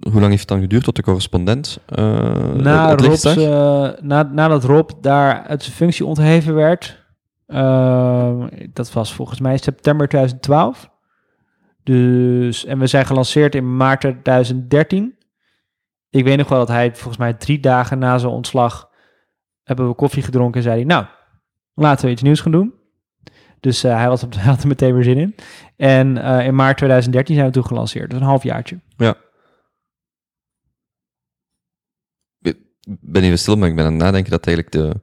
Hoe lang heeft het dan geduurd tot de correspondent eh Na Rob's, eh, na, nadat Rob daar uit zijn functie ontheven werd, eh, dat was volgens mij september 2012. Dus, en we zijn gelanceerd in maart 2013. Ik weet nog wel dat hij volgens mij drie dagen na zijn ontslag hebben we koffie gedronken en zei hij, nou, laten we iets nieuws gaan doen. Dus eh, hij, was op, had er meteen weer zin in. En eh, in maart 2013 zijn we toen gelanceerd. Dus een halfjaartje. Ik ben even stil, maar ik ben aan het nadenken dat eigenlijk de...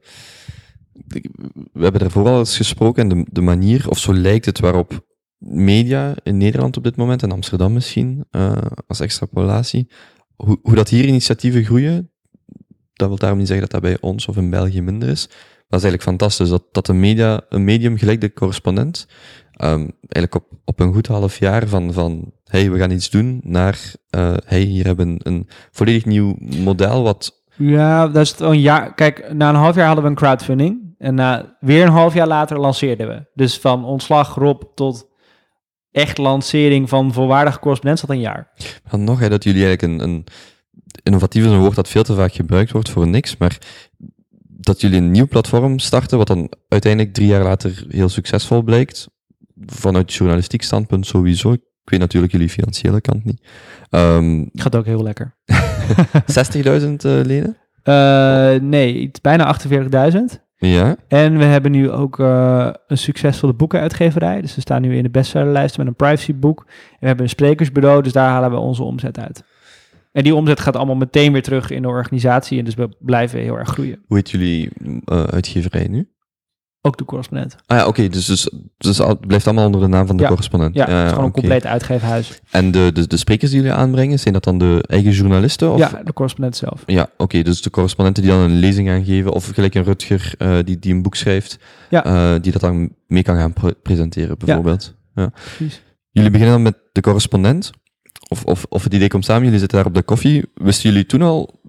de- We hebben er vooral eens gesproken en de, de manier, of zo lijkt het, waarop media in Nederland op dit moment, en Amsterdam misschien, eh, als extrapolatie, hoe, hoe dat hier initiatieven groeien, dat wil daarom niet zeggen dat dat bij ons of in België minder is. Dat is eigenlijk fantastisch, dat, dat een, media, een medium gelijk de correspondent, ehm, eigenlijk op, op een goed half jaar van, van hey, we gaan iets doen, naar eh, hey, hier hebben we een, volledig nieuw model wat Ja, dat is het een jaar. Kijk, na een half jaar hadden we een crowdfunding. En na, weer een half jaar later lanceerden we. Dus van ontslag Rob tot echt lancering van volwaardige correspondent zat een jaar. Dan nog, hè, dat jullie eigenlijk een, een... Innovatief is een woord dat veel te vaak gebruikt wordt voor niks, maar dat jullie een nieuw platform starten, wat dan uiteindelijk drie jaar later heel succesvol blijkt. Vanuit journalistiek standpunt sowieso. Ik weet natuurlijk jullie financiële kant niet. Ehm Gaat ook heel lekker. 60.000 eh, leden? Eh, nee, bijna 48.000. Ja. En we hebben nu ook eh, een succesvolle boekenuitgeverij. Dus we staan nu in de bestsellerlijst met een privacyboek. En we hebben een sprekersbureau, dus daar halen we onze omzet uit. En die omzet gaat allemaal meteen weer terug in de organisatie. En dus we blijven heel erg groeien. Hoe heet jullie eh, uitgeverij nu? Ook de correspondent. Ah ja, oké. dus, dus, dus het blijft allemaal onder de naam van de Ja. correspondent. Ja, het is gewoon een compleet uitgeefhuis. En de, de, de sprekers die jullie aanbrengen, zijn dat dan de eigen journalisten? Of? Ja, de correspondent zelf. Ja, oké. dus de correspondenten die dan een lezing gaan geven, of gelijk een Rutger eh, die, die een boek schrijft, Ja. eh, die dat dan mee kan gaan pre- presenteren, bijvoorbeeld. Ja. Precies. Jullie beginnen dan met de correspondent, of, of, of het idee komt samen, jullie zitten daar op de koffie. Wisten jullie toen al,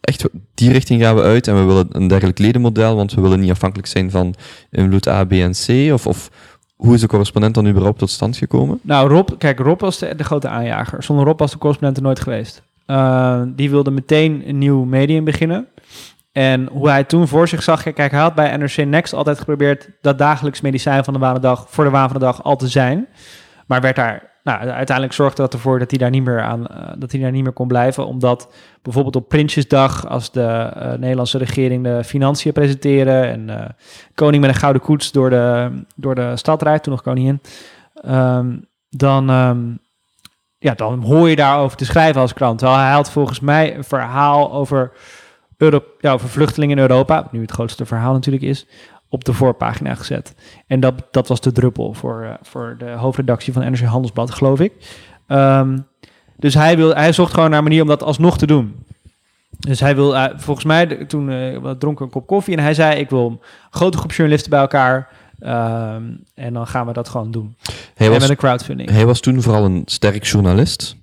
echt, die richting gaan we uit en we willen een dergelijk ledenmodel, want we willen niet afhankelijk zijn van invloed A, B en C? Of, of hoe is de correspondent dan überhaupt tot stand gekomen? Nou, Rob, kijk, Rob was de, grote aanjager. Zonder Rob was de correspondent er nooit geweest. Eh, die wilde meteen een nieuw medium beginnen. En hoe hij toen voor zich zag, kijk, hij had bij NRC Next altijd geprobeerd dat dagelijks medicijn van de waan dag voor de waan van de dag al te zijn. Maar werd daar, nou, uiteindelijk zorgde dat ervoor dat hij daar niet meer aan, eh, dat hij daar niet meer kon blijven, omdat bijvoorbeeld op Prinsjesdag, als de eh, Nederlandse regering de financiën presenteren en eh, koning met een gouden koets door de, door de stad rijdt, toen nog koningin, ehm, dan, ehm, ja, dan hoor je daarover te schrijven als krant. Terwijl hij had volgens mij een verhaal over, Euro ja, over vluchtelingen in Europa, nu het grootste verhaal natuurlijk is, op de voorpagina gezet. En dat, dat was de druppel voor, eh, voor de hoofdredactie van NRC Handelsblad, geloof ik. Ehm, dus hij, wil, hij zocht gewoon naar een manier om dat alsnog te doen. Dus hij wil, eh, volgens mij, de- toen we dronken een kop koffie en hij zei: Ik wil een grote groep journalisten bij elkaar. ehm, en dan gaan we dat gewoon doen. Hij en was, met een crowdfunding. hij was toen vooral een sterk journalist.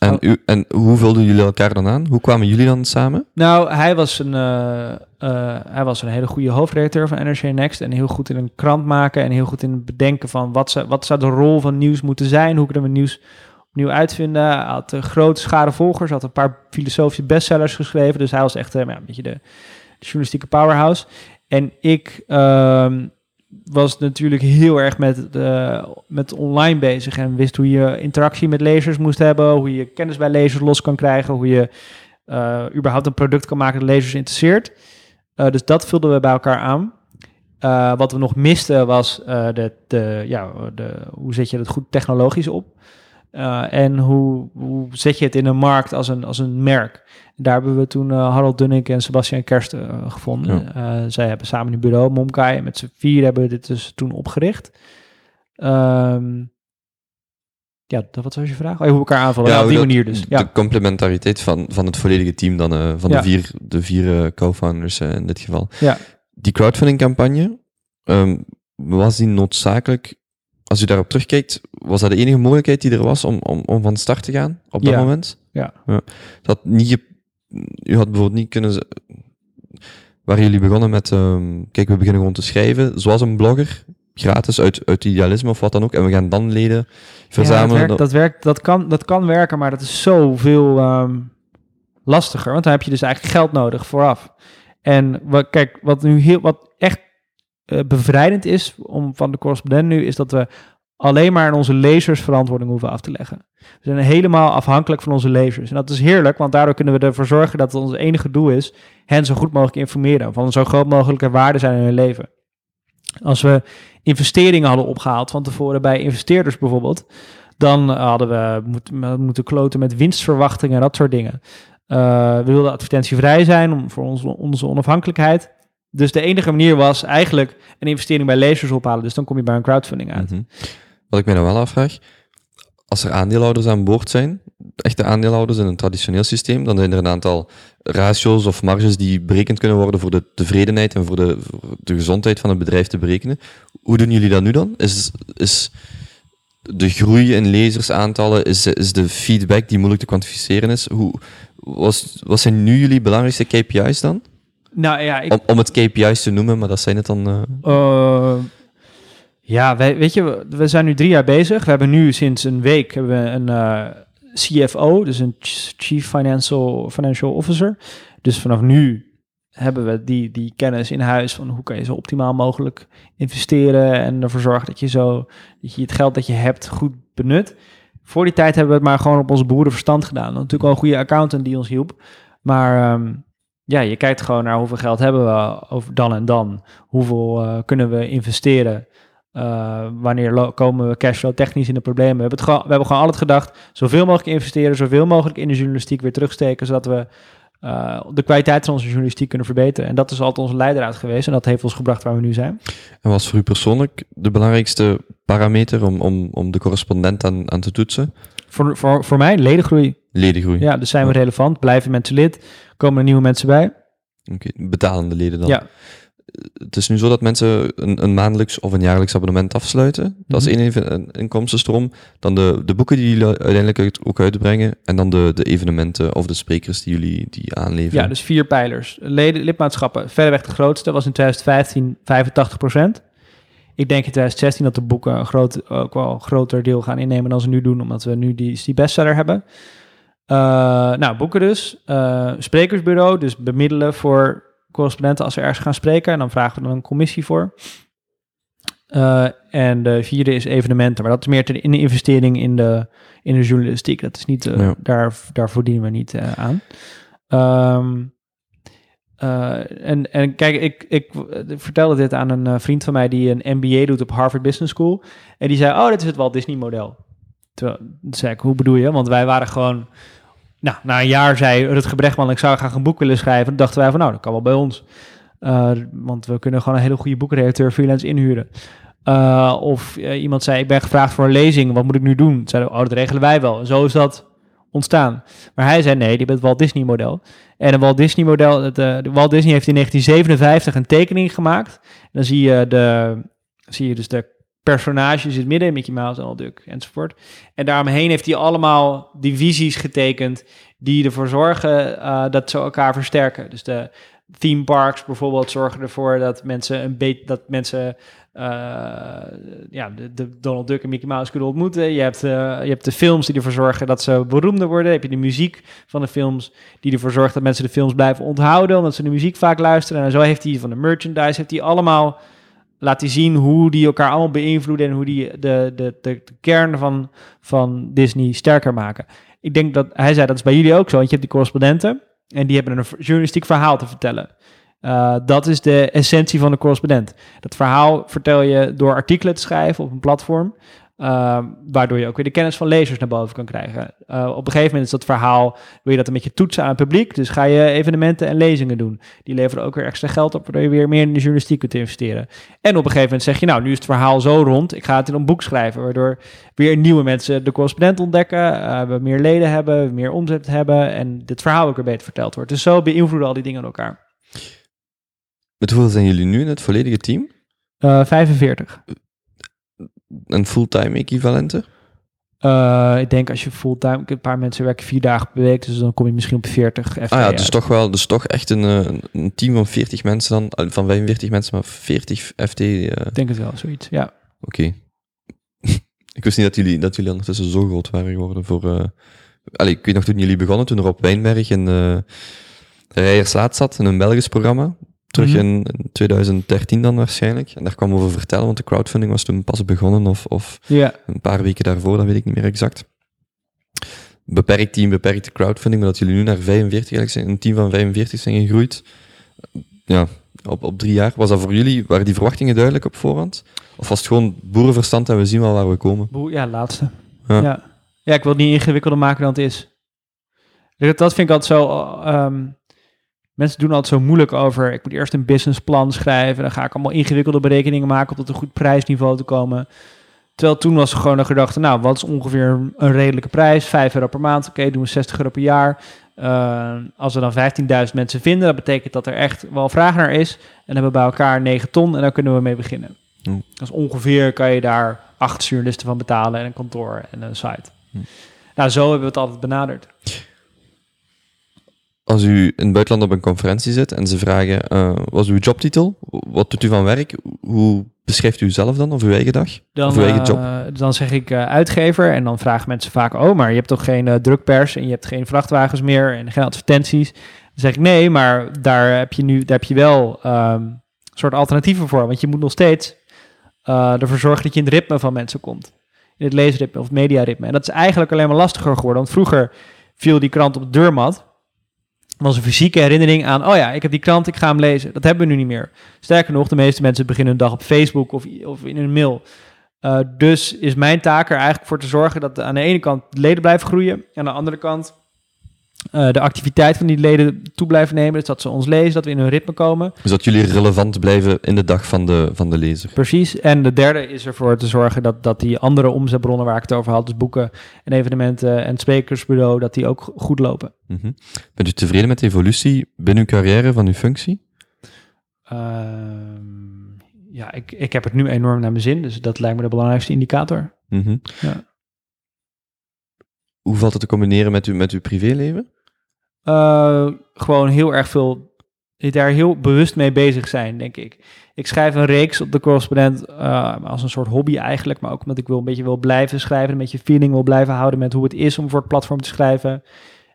En, u, en hoe vulden jullie elkaar dan aan? Hoe kwamen jullie dan samen? Nou, hij was, een, eh, eh, hij was een hele goede hoofdredacteur van NRC Next. En heel goed in een krant maken. En heel goed in het bedenken van wat zou, wat zou de rol van nieuws moeten zijn. Hoe kunnen we nieuws opnieuw uitvinden. Hij had een grote schade volgers. had een paar filosofische bestsellers geschreven. Dus hij was echt eh, een beetje de, de journalistieke powerhouse. En ik ehm, was natuurlijk heel erg met, met online bezig. En wist hoe je interactie met lezers moest hebben. Hoe je kennis bij lezers los kan krijgen. Hoe je eh, überhaupt een product kan maken dat lezers interesseert. Eh, dus dat vulden we bij elkaar aan. Eh, wat we nog misten was de, de, ja, de, hoe zet je het goed technologisch op? Eh, en hoe, hoe zet je het in een markt als een, als een merk? Daar hebben we toen eh, Harold Dunnik en Sebastian Kerst eh, gevonden. Eh, zij hebben samen een bureau, Momkai, en met z'n vier hebben we dit dus toen opgericht. Ehm, ja, dat, wat was je vraag? Oh, hoe elkaar aanvallen. Ja, op hoe die dat- manier dus. De Ja. complementariteit van, van het volledige team dan, van Ja. de vier, de vier co-founders in dit geval. Ja. Die crowdfunding campagne, ehm, was die noodzakelijk, als u daarop terugkijkt, was dat de enige mogelijkheid die er was om, om, om van start te gaan op dat Ja. moment? Ja. Dat niet u had bijvoorbeeld niet kunnen... Waar jullie begonnen met, ehm, kijk, we beginnen gewoon te schrijven, zoals een blogger, gratis, uit, uit idealisme of wat dan ook, en we gaan dan leden Ja, verzamelen. dat, werkt, dat, werkt, dat, kan, dat kan werken, maar dat is zoveel ehm, lastiger. Want dan heb je dus eigenlijk geld nodig vooraf. En wat, kijk, wat nu heel, wat eh, bevrijdend is om van de correspondent nu, is dat we alleen maar onze lezers verantwoording hoeven af te leggen. We zijn helemaal afhankelijk van onze lezers. En dat is heerlijk, want daardoor kunnen we ervoor zorgen dat het ons enige doel is hen zo goed mogelijk informeren. Van zo groot mogelijke waarde zijn in hun leven. Als we investeringen hadden opgehaald van tevoren bij investeerders bijvoorbeeld, dan hadden we moeten, kloten met winstverwachtingen en dat soort dingen. Eh, we wilden advertentievrij zijn om, voor onze onafhankelijkheid. Dus de enige manier was eigenlijk een investering bij lezers ophalen. Dus dan kom je bij een crowdfunding uit. Mhm. Wat ik mij dan wel afvraag, als er aandeelhouders aan boord zijn, echte aandeelhouders in een traditioneel systeem, dan zijn er een aantal ratio's of marges die berekend kunnen worden voor de tevredenheid en voor de, de gezondheid van het bedrijf te berekenen. Hoe doen jullie dat nu dan? Is, is de groei in lezersaantallen, is, is de feedback die moeilijk te kwantificeren is, hoe, was, wat zijn nu jullie belangrijkste KPI's dan? Nou ja, ik, Om, om het KPI's te noemen, maar dat zijn het dan... eh, Eh, ja, wij, weet je, we, zijn nu drie jaar bezig. We hebben nu sinds een week hebben we een eh, CFO, dus een Ch- Chief Financial, Financial Officer. Dus vanaf nu hebben we die, die kennis in huis van hoe kan je zo optimaal mogelijk investeren en ervoor zorgen dat je zo dat je het geld dat je hebt goed benut. Voor die tijd hebben we het maar gewoon op onze boerenverstand gedaan. Natuurlijk wel een goede accountant die ons hielp, maar ehm, ja, je kijkt gewoon naar hoeveel geld hebben we over dan en dan, hoeveel uh, kunnen we investeren. Uh, wanneer komen we cashflow technisch in de problemen? We hebben, het gewoon, we hebben gewoon altijd gedacht: zoveel mogelijk investeren, zoveel mogelijk in de journalistiek weer terugsteken, zodat we uh, de kwaliteit van onze journalistiek kunnen verbeteren. En dat is altijd onze leidraad geweest en dat heeft ons gebracht waar we nu zijn. En was voor u persoonlijk de belangrijkste parameter om, om, om de correspondent aan, aan te toetsen? Voor, voor, voor mij ledengroei. Ledengroei. Ja, dus zijn we relevant, blijven mensen lid, komen er nieuwe mensen bij. Oké, okay, betalende leden dan. Ja, het is nu zo dat mensen een, een, maandelijks of een jaarlijks abonnement afsluiten. Dat is Mhm. één een inkomstenstroom. Dan de, de boeken die jullie uiteindelijk uit- ook uitbrengen. En dan de, de evenementen of de sprekers die jullie die aanleveren. ja, dus vier pijlers. Leden, lidmaatschappen, verreweg de grootste, was in 2015 85% Ik denk in 2016 dat de boeken een groot, ook wel een groter deel gaan innemen dan ze nu doen, omdat we nu die, die bestseller hebben. Eh, nou, boeken dus. Eh, sprekersbureau, dus bemiddelen voor correspondenten als ze ergens gaan spreken. En dan vragen we dan een commissie voor. Eh, en de vierde is evenementen, maar dat is meer ter- in de investering in de, in de journalistiek. Dat is niet, Ja. daar, daar verdienen we niet aan. Ehm, eh, en, en kijk, ik, ik vertelde dit aan een vriend van mij die een MBA doet op Harvard Business School. En die zei, oh, dit is het Walt Disney model. Toen zei ik, hoe bedoel je? Want wij waren gewoon... Nou, na een jaar zei Rutger Brechtman, ik zou graag een boek willen schrijven. Toen dachten wij van, nou, dat kan wel bij ons. Eh, want we kunnen gewoon een hele goede boekredacteur freelance inhuren. Eh, of eh, iemand zei, ik ben gevraagd voor een lezing, wat moet ik nu doen? Zeiden oh, dat regelen wij wel. Zo is dat ontstaan. Maar hij zei, nee, die bent het Walt Disney model. En een Walt Disney model, het, Walt Disney heeft in 1957 een tekening gemaakt. Dan zie je, de, zie je dus de personages in het midden, Mickey Mouse, Donald Duck enzovoort. En daaromheen heeft hij allemaal divisies getekend die ervoor zorgen eh, dat ze elkaar versterken. Dus de theme parks bijvoorbeeld zorgen ervoor dat mensen een beetje dat mensen eh, ja, de, de Donald Duck en Mickey Mouse kunnen ontmoeten. Je hebt, eh, je hebt de films die ervoor zorgen dat ze beroemder worden. Heb je de muziek van de films die ervoor zorgt dat mensen de films blijven onthouden, omdat ze de muziek vaak luisteren. En zo heeft hij van de merchandise, heeft hij allemaal laat hij zien hoe die elkaar allemaal beïnvloeden en hoe die de, de, de, de kern van, van Disney sterker maken. Ik denk dat hij zei dat is bij jullie ook zo, want je hebt die correspondenten en die hebben een journalistiek verhaal te vertellen. Uh, dat is de essentie van de correspondent. Dat verhaal vertel je door artikelen te schrijven op een platform. Uh, waardoor je ook weer de kennis van lezers naar boven kan krijgen. Uh, op een gegeven moment is dat verhaal, wil je dat een beetje toetsen aan het publiek. Dus ga je evenementen en lezingen doen. Die leveren ook weer extra geld op, waardoor je weer meer in de journalistiek kunt investeren. En op een gegeven moment zeg je, nou, nu is het verhaal zo rond, ik ga het in een boek schrijven. Waardoor weer nieuwe mensen de correspondent ontdekken, uh, we meer leden hebben, meer omzet hebben en dit verhaal ook weer beter verteld wordt. Dus zo beïnvloeden al die dingen elkaar. Met hoeveel zijn jullie nu in het volledige team? Uh, 45. Een fulltime equivalente? Uh, ik denk als je fulltime, een paar mensen werken vier dagen per week, dus dan kom je misschien op 40 FTE Ah ja, dus toch wel, dus toch echt een, een, een team van 40 mensen dan, van 45 mensen, maar 40 FT. Uh... Ik denk het wel, zoiets, ja. Oké. Okay. ik wist niet dat jullie, dat jullie ondertussen zo groot waren geworden voor... Uh... Allee, ik weet nog toen jullie begonnen, toen er op Wijnberg in uh, Rijerslaat zat, in een Belgisch programma. Terug -hmm. in, in 2013 dan waarschijnlijk. En daar kwam over vertellen, want de crowdfunding was toen pas begonnen of, of een paar weken daarvoor, dat weet ik niet meer exact. Beperkt team, beperkte crowdfunding, maar dat jullie nu naar 45 eigenlijk zijn, een team van 45 zijn gegroeid. Ja, op, op drie jaar. Was dat voor jullie, waren die verwachtingen duidelijk op voorhand? Of was het gewoon boerenverstand en we zien wel waar we komen? Ja, laatste. Ja. ja. Ja. ik wil het niet ingewikkelder maken dan het is. Dat vind ik altijd zo... Um, Mensen doen altijd zo moeilijk over. Ik moet eerst een businessplan schrijven. Dan ga ik allemaal ingewikkelde berekeningen maken om tot een goed prijsniveau te komen. Terwijl toen was gewoon de gedachte, nou, wat is ongeveer een redelijke prijs? 5 euro per maand, oké, okay, doen we 60 euro per jaar. Uh, als we dan 15.000 mensen vinden, dat betekent dat er echt wel vraag naar is. En dan hebben we bij elkaar 9 ton en daar kunnen we mee beginnen. Mm. Dus ongeveer kan je daar acht journalisten van betalen en een kantoor en een site. Mm. Nou, zo hebben we het altijd benaderd als u in het buitenland op een conferentie zit en ze vragen, uh, wat is uw jobtitel? Wat doet u van werk? Hoe beschrijft u zelf dan, of uw eigen dag? Dan, of uw eigen job? Uh, dan zeg ik uh, uitgever en dan vragen mensen vaak, oh, maar je hebt toch geen drukpers en je hebt geen vrachtwagens meer en geen advertenties. zeg ik nee, maar daar heb je nu daar heb je wel ehm, een soort alternatieven voor. Want je moet nog steeds eh, ervoor zorgen dat je in het ritme van mensen komt. In het leesritme of mediaritme. En dat is eigenlijk alleen maar lastiger geworden. Want vroeger viel die krant op de deurmat. Was een fysieke herinnering aan, oh ja, ik heb die krant, ik ga hem lezen. Dat hebben we nu niet meer. Sterker nog, de meeste mensen beginnen hun dag op Facebook of, of in een mail. Uh, dus is mijn taak er eigenlijk voor te zorgen dat aan de ene kant de leden blijven groeien. En aan de andere kant uh, de activiteit van die leden toe blijven nemen. Dus dat ze ons lezen, dat we in hun ritme komen. Dus dat jullie relevant blijven in de dag van de, van de lezer. Precies. En de derde is ervoor te zorgen dat, dat die andere omzetbronnen waar ik het over had, dus boeken en evenementen en sprekersbureau, dat die ook goed lopen. Mm -hmm. Bent u tevreden met de evolutie binnen uw carrière van uw functie? Uh, ja, ik, ik heb het nu enorm naar mijn zin, dus dat lijkt me de belangrijkste indicator. Mm -hmm. ja. Hoe valt het te combineren met, u, met uw privéleven? Uh, gewoon heel erg veel, daar heel bewust mee bezig zijn, denk ik. Ik schrijf een reeks op de correspondent uh, als een soort hobby eigenlijk, maar ook omdat ik wil een beetje wil blijven schrijven, een beetje feeling wil blijven houden met hoe het is om voor het platform te schrijven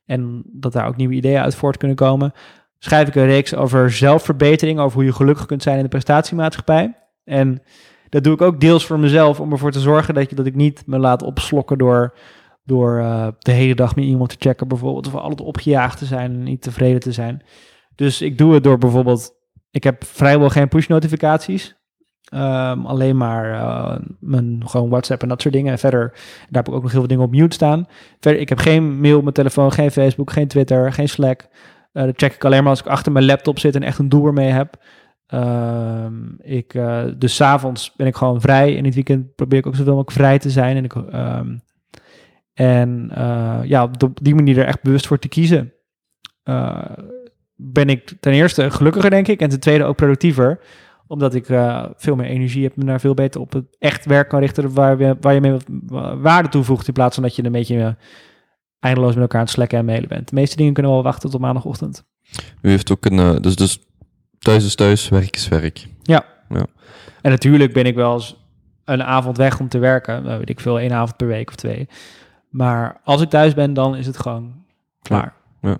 en dat daar ook nieuwe ideeën uit voort kunnen komen. Schrijf ik een reeks over zelfverbetering, over hoe je gelukkig kunt zijn in de prestatiemaatschappij. En dat doe ik ook deels voor mezelf, om ervoor te zorgen dat, je, dat ik niet me laat opslokken door door uh, de hele dag met iemand te checken bijvoorbeeld. Of altijd opgejaagd te zijn en niet tevreden te zijn. Dus ik doe het door bijvoorbeeld... Ik heb vrijwel geen push notificaties. Um, alleen maar uh, mijn gewoon WhatsApp en dat soort dingen. En verder, daar heb ik ook nog heel veel dingen op mute staan. Verder, ik heb geen mail op mijn telefoon, geen Facebook, geen Twitter, geen Slack. Uh, dat check ik alleen maar als ik achter mijn laptop zit en echt een doel ermee heb. Uh, ik, dus s'avonds ben ik gewoon vrij. En in het weekend probeer ik ook zoveel mogelijk vrij te zijn. En ik, um, en uh, ja, op die manier er echt bewust voor te kiezen, uh, ben ik ten eerste gelukkiger, denk ik. En ten tweede ook productiever. Omdat ik uh, veel meer energie heb en daar veel beter op het echt werk kan richten. Waar, we, waar je mee wat waarde toevoegt. In plaats van dat je een beetje eindeloos met elkaar aan het slekken en mailen bent. De meeste dingen kunnen wel wachten tot maandagochtend. U heeft ook een. dus, dus thuis is thuis, werk is werk. Ja. ja. En natuurlijk ben ik wel eens een avond weg om te werken. Nou, weet ik veel, één avond per week of twee. Maar als ik thuis ben, dan is het gewoon klaar. Ja, ja.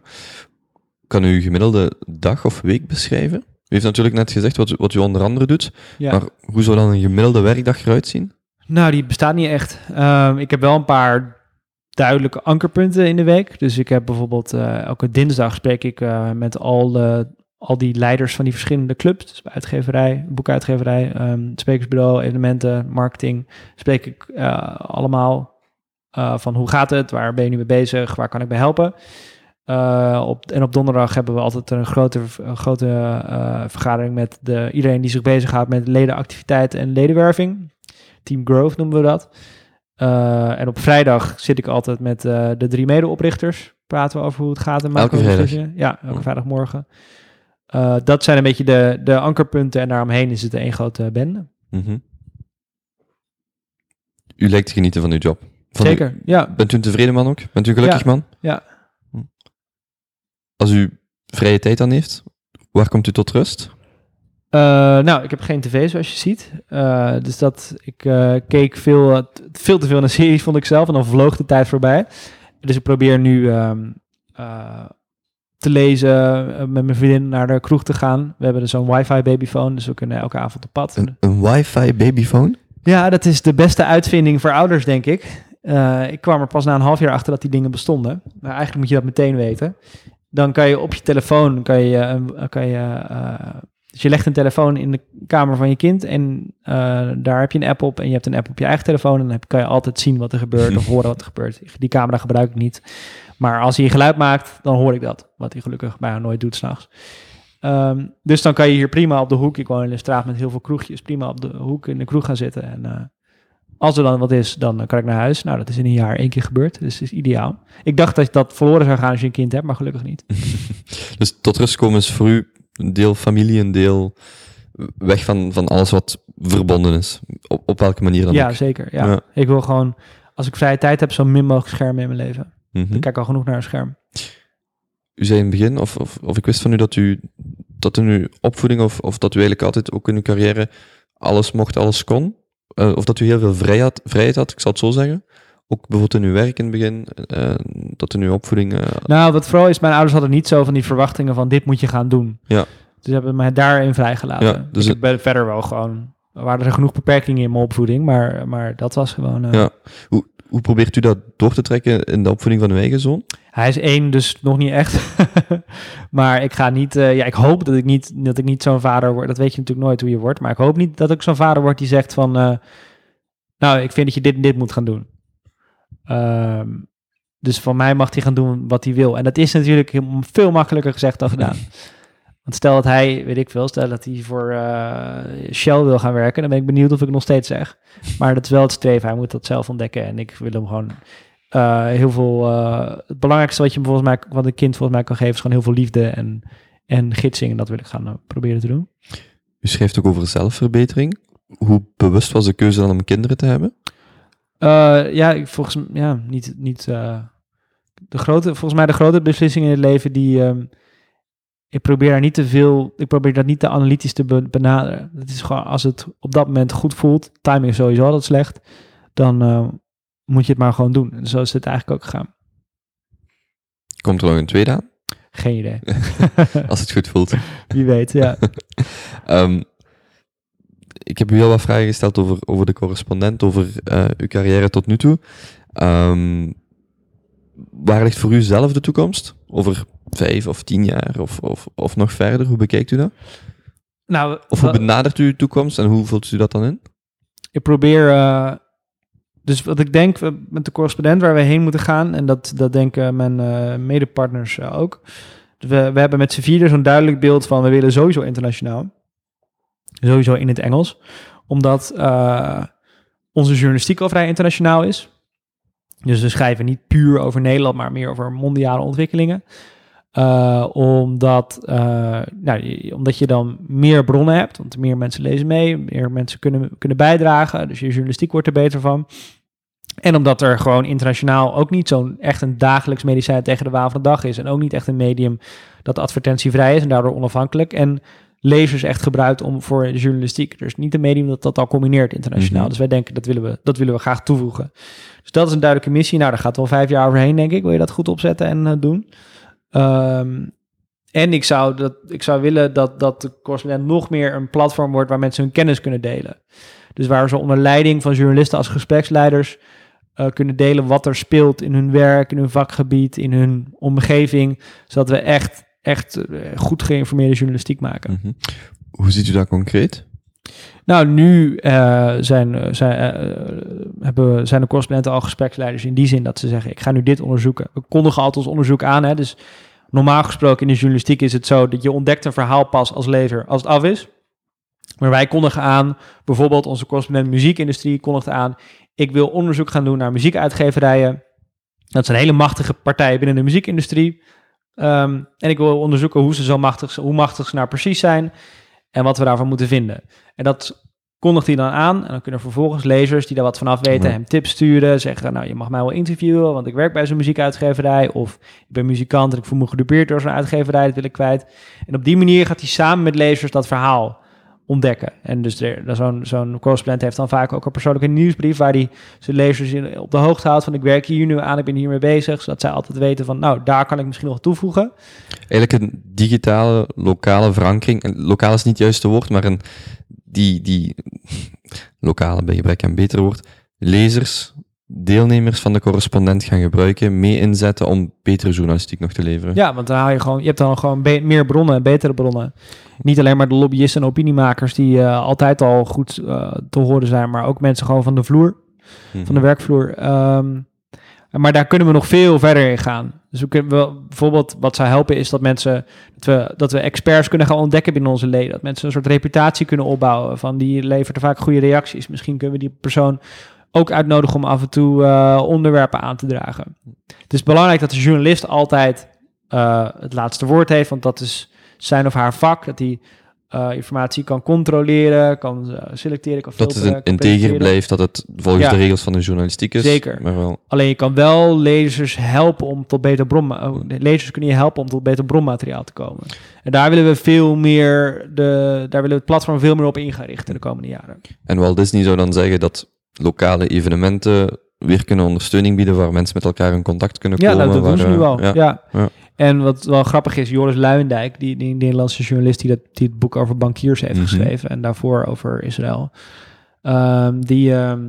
Kan u uw gemiddelde dag of week beschrijven? U heeft natuurlijk net gezegd wat, wat u onder andere doet. Ja. Maar hoe zou dan een gemiddelde werkdag eruit zien? Nou, die bestaat niet echt. Um, ik heb wel een paar duidelijke ankerpunten in de week. Dus ik heb bijvoorbeeld uh, elke dinsdag spreek ik uh, met al, de, al die leiders van die verschillende clubs. Dus uitgeverij, boekuitgeverij, um, sprekersbureau, evenementen, marketing. Spreek ik uh, allemaal uh, van hoe gaat het, waar ben je nu mee bezig, waar kan ik bij helpen. Uh, op, en op donderdag hebben we altijd een grote, een grote uh, vergadering met de, iedereen die zich bezighoudt met ledenactiviteit en ledenwerving. Team Growth noemen we dat. en op vrijdag zit ik altijd met de drie medeoprichters. Praten we over hoe het gaat. En elke vrijdag? Ja, elke vrijdagmorgen. dat zijn een beetje de, de ankerpunten en daaromheen is het een één bende. Mm -hmm. U lijkt te genieten van uw job. Zeker, u, ja. Bent u een tevreden man ook? Bent u een gelukkig ja. man? Ja. Als u vrije tijd dan heeft, waar komt u tot rust? Uh, nou, ik heb geen tv zoals je ziet. Uh, dus dat, ik uh, keek veel, veel te veel naar series, vond ik zelf. En dan vloog de tijd voorbij. Dus ik probeer nu um, te lezen, met mijn vriendin naar de kroeg te gaan. We hebben dus zo'n wifi babyphone, dus we kunnen elke avond op pad. Een, een wifi babyphone? Ja, dat is de beste uitvinding voor ouders, denk ik. Uh, ik kwam er pas na een half jaar achter dat die dingen bestonden. Maar eigenlijk moet je dat meteen weten. Dan kan je op je telefoon, kan je, uh, kan je, uh, dus je legt een telefoon in de kamer van je kind en daar heb je een app op en je hebt een app op je eigen telefoon en dan kan je altijd zien wat er gebeurt of horen wat er gebeurt. Die camera gebruik ik niet. Maar als hij geluid maakt, dan hoor ik dat. Wat hij gelukkig bijna nooit doet s'nachts. Um, dus dan kan je hier prima op de hoek, ik woon in een straat met heel veel kroegjes, prima op de hoek in de kroeg gaan zitten. En als er dan wat is, dan kan ik naar huis. Nou, dat is in een jaar één keer gebeurd, dus is ideaal. Ik dacht dat dat verloren zou gaan als je een kind hebt, maar gelukkig niet. dus tot rust komen is voor u een deel familie, een deel weg van, van alles wat verbonden is. Op, op welke manier dan Ja, ook. zeker. Ja. ja. Ik wil gewoon, als ik vrije tijd heb, zo min mogelijk schermen in mijn leven. Mm -hmm. Ik kijk al genoeg naar een scherm. U zei in het begin, of, of, of ik wist van u dat u dat in uw opvoeding of, of dat u eigenlijk altijd ook in uw carrière alles mocht, alles kon. Uh, of dat u heel veel vrijheid, vrijheid had, ik zal het zo zeggen. Ook bijvoorbeeld in uw werk in het begin. Uh, dat in uw opvoeding... eh, Nou, wat vooral is, mijn ouders hadden niet zo van die verwachtingen van dit moet je gaan doen. Ja. Dus ze hebben mij daarin vrijgelaten. Ja, dus ik het- ben verder wel gewoon... Er waren er genoeg beperkingen in mijn opvoeding, maar, maar dat was gewoon... eh, Ja. hoe, hoe probeert u dat door te trekken in de opvoeding van uw eigen zoon? Hij is één, dus nog niet echt. maar ik ga niet... eh, ja, ik hoop dat ik niet, dat ik niet zo'n vader word. Dat weet je natuurlijk nooit hoe je wordt. Maar ik hoop niet dat ik zo'n vader word die zegt van... eh, nou, ik vind dat je dit en dit moet gaan doen. Ehm, dus van mij mag hij gaan doen wat hij wil. En dat is natuurlijk veel makkelijker gezegd dan gedaan. Want stel dat hij, weet ik veel, stel dat hij voor eh, Shell wil gaan werken, dan ben ik benieuwd of ik nog steeds zeg. Maar dat is wel het streven. Hij moet dat zelf ontdekken. En ik wil hem gewoon eh, heel veel. eh, het belangrijkste wat je hem volgens mij, wat een kind volgens mij kan geven, is gewoon heel veel liefde en, en gidsing. En dat wil ik gaan proberen te doen. U schrijft ook over zelfverbetering. Hoe bewust was de keuze dan om kinderen te hebben? Ja, ik- volgens mij, ja, niet, niet de grote, volgens mij de grote beslissingen in het leven die, ehm, ik probeer daar niet te veel, ik probeer dat niet te analytisch te be- benaderen. Het is gewoon, als het op dat moment goed voelt, timing is sowieso altijd slecht, dan eh, moet je het maar gewoon doen. En zo is het eigenlijk ook gegaan. Komt er nog een tweede aan? Geen idee. Als het goed voelt. Wie weet, ja. Ehm, ik heb u al wat vragen gesteld over, over de correspondent, over eh, uw carrière tot nu toe. Ehm, waar ligt voor u zelf de toekomst? Over vijf of tien jaar of, of, of nog verder? Hoe bekijkt u dat? Nou, Of hoe benadert u uw toekomst en hoe vult u dat dan in? ik probeer. eh, dus wat ik denk met de correspondent waar we heen moeten gaan, en dat, dat denken mijn eh, medepartners eh, ook. We, we hebben met z'n vierde zo'n duidelijk beeld van we willen sowieso internationaal. Sowieso in het Engels. Omdat onze journalistiek al vrij internationaal is. Dus we schrijven niet puur over Nederland, maar meer over mondiale ontwikkelingen. Eh, omdat, eh, nou, omdat je dan meer bronnen hebt, want meer mensen lezen mee, meer mensen kunnen, kunnen bijdragen, dus je journalistiek wordt er beter van. En omdat er gewoon internationaal ook niet zo'n echt een dagelijks medicijn tegen de waan van de dag is. En ook niet echt een medium dat advertentievrij is en daardoor onafhankelijk. En lezers echt gebruikt om voor de journalistiek. Dus niet een medium dat dat al combineert internationaal. Mhm. Dus wij denken dat willen, we, dat willen we graag toevoegen. Dus dat is een duidelijke missie. Nou, daar gaat wel vijf jaar overheen, denk ik. Wil je dat goed opzetten en eh, doen? Ehm, en ik zou, dat, ik zou willen dat, dat de correspondent nog meer een platform wordt waar mensen hun kennis kunnen delen. Dus waar ze onder leiding van journalisten als gespreksleiders eh, kunnen delen wat er speelt in hun werk, in hun vakgebied, in hun omgeving. Zodat we echt, echt eh, goed geïnformeerde journalistiek maken. Mhm. Hoe ziet u dat concreet? Nou, nu eh, zijn, eh, zijn, hebben, zijn de correspondenten al gespreksleiders in die zin dat ze zeggen: Ik ga nu dit onderzoeken. We kondigen altijd ons onderzoek aan. Hè? Dus normaal gesproken in de journalistiek is het zo dat je ontdekt een verhaal pas als lezer als het af is. Maar wij kondigen aan, bijvoorbeeld onze correspondent muziekindustrie kondigt aan: Ik wil onderzoek gaan doen naar muziekuitgeverijen. Dat zijn hele machtige partijen binnen de muziekindustrie. Ehm, en ik wil onderzoeken hoe ze zo machtig, hoe machtig ze nou precies zijn en wat we daarvan moeten vinden. En dat kondigt hij dan aan. En dan kunnen vervolgens lezers die daar wat vanaf weten hem tips sturen. Zeggen, nou, je mag mij wel interviewen, want ik werk bij zo'n muziekuitgeverij. Of ik ben muzikant en ik voel me gedupeerd door zo'n uitgeverij, dat wil ik kwijt. En op die manier gaat hij samen met lezers dat verhaal ontdekken. En dus zo'n zo'n correspondent heeft dan vaak ook een persoonlijke nieuwsbrief... waar hij zijn lezers in, op de hoogte houdt van... ik werk hier nu aan, ik ben hiermee bezig. Zodat zij altijd weten van, nou, daar kan ik misschien nog toevoegen. Eigenlijk een digitale, lokale verankering. Lokaal is niet het juiste woord, maar een, die, die lokale, bij gebrek aan beter woord, lezers, deelnemers van de correspondent gaan gebruiken, mee inzetten om betere journalistiek nog te leveren. Ja, want dan haal je gewoon, je hebt dan gewoon meer bronnen, betere bronnen. Niet alleen maar de lobbyisten en opiniemakers die eh, altijd al goed eh, te horen zijn, maar ook mensen gewoon van de vloer, Mhm. van de werkvloer. Ehm, maar daar kunnen we nog veel verder in gaan. Dus we kunnen wel, bijvoorbeeld wat zou helpen is dat mensen, dat we, dat we experts kunnen gaan ontdekken binnen onze leden. Dat mensen een soort reputatie kunnen opbouwen van die levert vaak goede reacties. Misschien kunnen we die persoon ook uitnodigen om af en toe eh, onderwerpen aan te dragen. Het is belangrijk dat de journalist altijd eh, het laatste woord heeft, want dat is zijn of haar vak. Dat hij eh, informatie kan controleren, kan selecteren, kan Dat het filteren. een kan integer blijft, dat het volgens Ja. de regels van de journalistiek is. Zeker. Maar wel, Alleen je kan wel lezers helpen om tot beter bron... lezers kunnen je helpen om tot beter bronmateriaal te komen. En daar willen we veel meer... De, daar willen we het platform veel meer op in gaan richten de komende jaren. en Walt Disney zou dan zeggen dat lokale evenementen weer kunnen ondersteuning bieden waar mensen met elkaar in contact kunnen Ja, komen. nou, dat waar, doen ze nu eh, wel. Ja. Ja, ja. En wat wel grappig is, Joris Luijendijk, die, die Nederlandse journalist die, dat, die het boek over bankiers heeft Mhm. geschreven en daarvoor over Israël, ehm, die, ehm,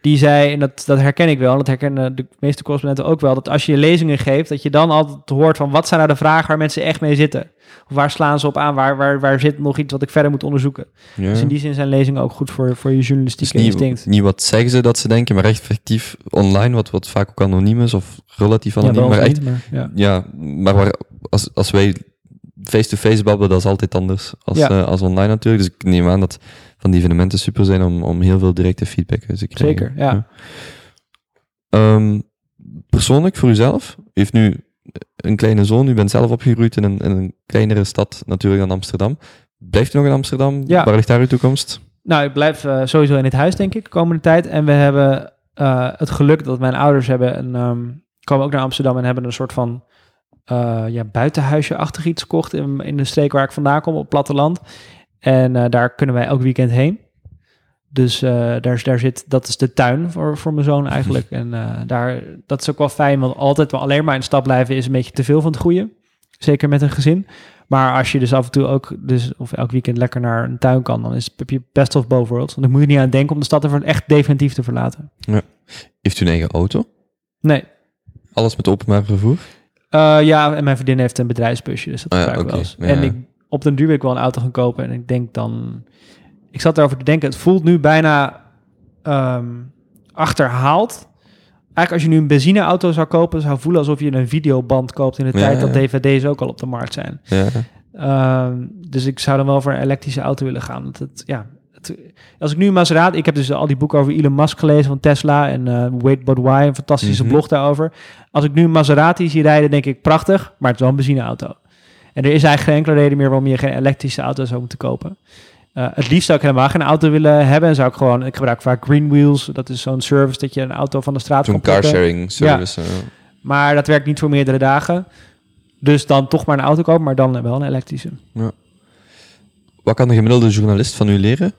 die, zei, en dat, dat herken ik wel, dat herkennen de meeste correspondenten ook wel, dat als je lezingen geeft, dat je dan altijd hoort van wat zijn nou de vragen waar mensen echt mee zitten? Of waar slaan ze op aan? Waar, waar, waar zit nog iets wat ik verder moet onderzoeken? Ja. Dus in die zin zijn lezingen ook goed voor, voor je journalistieke niet, instinct. niet wat zeggen ze dat ze denken, maar echt effectief online, wat, wat vaak ook anoniem is of relatief Ja, anoniem. wel maar echt, niet, maar ja. ja, maar waar, als, als wij face-to-face babbelen, dat is altijd anders als, Ja. eh, als online natuurlijk. Dus ik neem aan dat van die evenementen super zijn om, om heel veel directe feedback te krijgen. Zeker, ja. Ehm, persoonlijk, voor uzelf, heeft nu een kleine zoon, u bent zelf opgegroeid in een, in een kleinere stad natuurlijk dan Amsterdam. Blijft u nog in Amsterdam? Ja. Waar ligt daar uw toekomst? Nou, ik blijf eh, sowieso in het huis, denk ik, de komende tijd. En we hebben eh, het geluk dat mijn ouders hebben een, ehm, komen ook naar Amsterdam en hebben een soort van eh, ja, buitenhuisje-achtig iets gekocht in, in de streek waar ik vandaan kom, op het platteland. En daar kunnen wij elk weekend heen. Dus eh, daar, daar zit, dat is de tuin voor, voor mijn zoon eigenlijk. En eh, daar, dat is ook wel fijn, want altijd wel alleen maar in stad blijven is een beetje te veel van het goede. Zeker met een gezin. Maar als je dus af en toe ook, dus, of elk weekend lekker naar een tuin kan, dan is het heb je best of both worlds. Want dan moet je niet aan denken om de stad ervoor echt definitief te verlaten. Heeft u een eigen auto? Nee. Alles met openbaar vervoer? Eh, ja, en mijn vriendin heeft een bedrijfsbusje, dus dat ja, gebruik ik wel eens. Ja. En ik, op den duur wil ik wel een auto gaan kopen. En ik denk dan... Ik zat erover te denken, het voelt nu bijna ehm, achterhaald. Eigenlijk als je nu een benzineauto zou kopen, zou voelen alsof je een videoband koopt in de Ja, tijd dat dvd's ook al op de markt zijn. Ja. Ehm, dus ik zou dan wel voor een elektrische auto willen gaan. Want het, ja, het, als ik nu Maserati... Ik heb dus al die boeken over Elon Musk gelezen van Tesla... en eh Wait But Why, een fantastische Mhm. blog daarover. Als ik nu een Maserati zie rijden, denk ik prachtig... maar het is wel een benzineauto. En er is eigenlijk geen enkele reden meer... waarom je geen elektrische auto zou moeten kopen. Eh, het liefst zou ik helemaal geen auto willen hebben. En zou ik gewoon... Ik gebruik vaak Green Wheels. Dat is zo'n service dat je een auto van de straat Zo'n plukken. carsharing service. eh. Maar dat werkt niet voor meerdere dagen. Dus dan toch maar een auto kopen, maar dan wel een elektrische. Wat kan de gemiddelde journalist van u leren?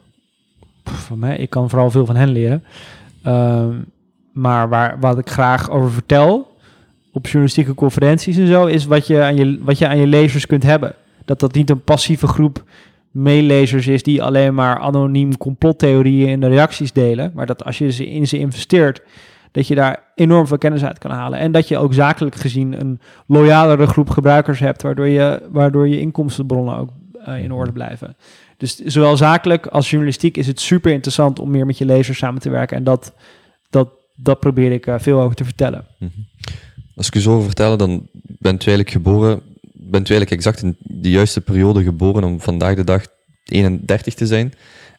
Pff, van mij, ik kan vooral veel van hen leren. Ehm, maar waar, wat ik graag over vertel op journalistieke conferenties en zo, is wat je aan je, wat je aan je lezers kunt hebben. Dat dat niet een passieve groep meelezers is die alleen maar anoniem complottheorieën in de reacties delen. Maar dat als je ze in ze investeert, dat je daar enorm veel kennis uit kan halen. En dat je ook zakelijk gezien een loyalere groep gebruikers hebt, waardoor je, waardoor je inkomstenbronnen ook eh, in orde blijven. Dus zowel zakelijk als journalistiek is het super interessant om meer met je lezers samen te werken. En dat, dat, dat probeer ik eh, veel over te vertellen. Als ik u zo vertellen, dan bent u eigenlijk geboren, bent u eigenlijk exact in de juiste periode geboren om vandaag de dag 31 te zijn.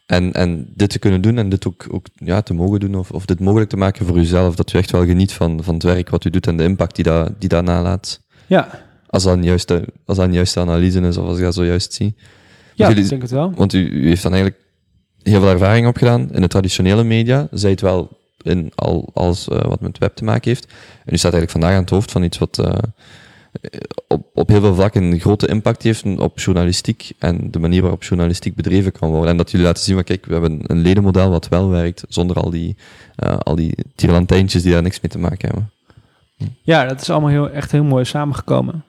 En, en dit te kunnen doen en dit ook, ook ja, te mogen doen of, of dit mogelijk te maken voor uzelf. Dat u echt wel geniet van, van het werk wat u doet en de impact die dat, die dat nalaat. Ja, Als dat een juiste, als dat een juiste analyse is of als ik dat zo juist zie. ja jullie- ik denk het wel. Want u, u heeft dan eigenlijk heel veel ervaring opgedaan in de traditionele media. Zij het wel in al alles eh, wat met web te maken heeft. En u staat eigenlijk vandaag aan het hoofd van iets wat eh, op, op heel veel vlakken een grote impact heeft op journalistiek en de manier waarop journalistiek bedreven kan worden. En dat jullie laten zien van kijk, we hebben een ledenmodel wat wel werkt, zonder al die, eh, al die tierlantijntjes die daar niks mee te maken hebben. Ja, dat is allemaal heel, echt heel mooi samengekomen.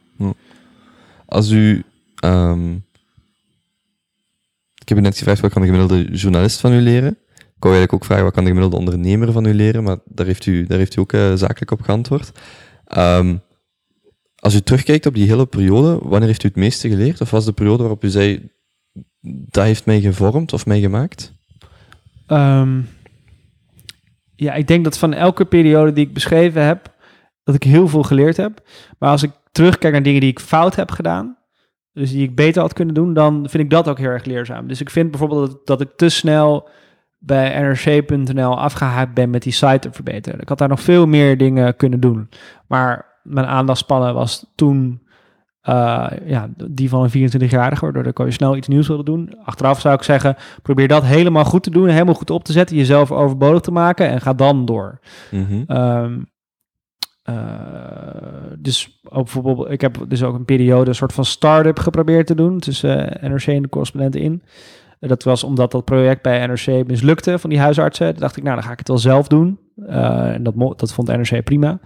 Als u. ehm, ik heb u net gevraagd wat kan de gemiddelde journalist van u leren. Ik wou eigenlijk ook vragen wat kan de gemiddelde ondernemer van u leren, maar daar heeft u, daar heeft u ook eh, zakelijk op geantwoord. Ehm, als u terugkijkt op die hele periode, wanneer heeft u het meeste geleerd? Of was de periode waarop u zei, dat heeft mij gevormd of mij gemaakt? Ehm, ja, ik denk dat van elke periode die ik beschreven heb, dat ik heel veel geleerd heb. Maar als ik terugkijk naar dingen die ik fout heb gedaan, dus die ik beter had kunnen doen, dan vind ik dat ook heel erg leerzaam. Dus ik vind bijvoorbeeld dat, ik te snel bij nrc.nl afgehaakt ben met die site te verbeteren. Ik had daar nog veel meer dingen kunnen doen. Maar mijn aandachtspannen was toen eh, ja, die van een 24-jarige, waardoor ik al snel iets nieuws wilde doen. Achteraf zou ik zeggen, probeer dat helemaal goed te doen, helemaal goed op te zetten, jezelf overbodig te maken en ga dan door. Mhm. Ehm, eh, dus ook bijvoorbeeld, ik heb dus ook een periode een soort van start-up geprobeerd te doen tussen eh, NRC en de correspondenten in. Dat was omdat dat project bij NRC mislukte van die huisartsen. Toen dacht ik, nou dan ga ik het wel zelf doen. En dat, dat vond NRC prima.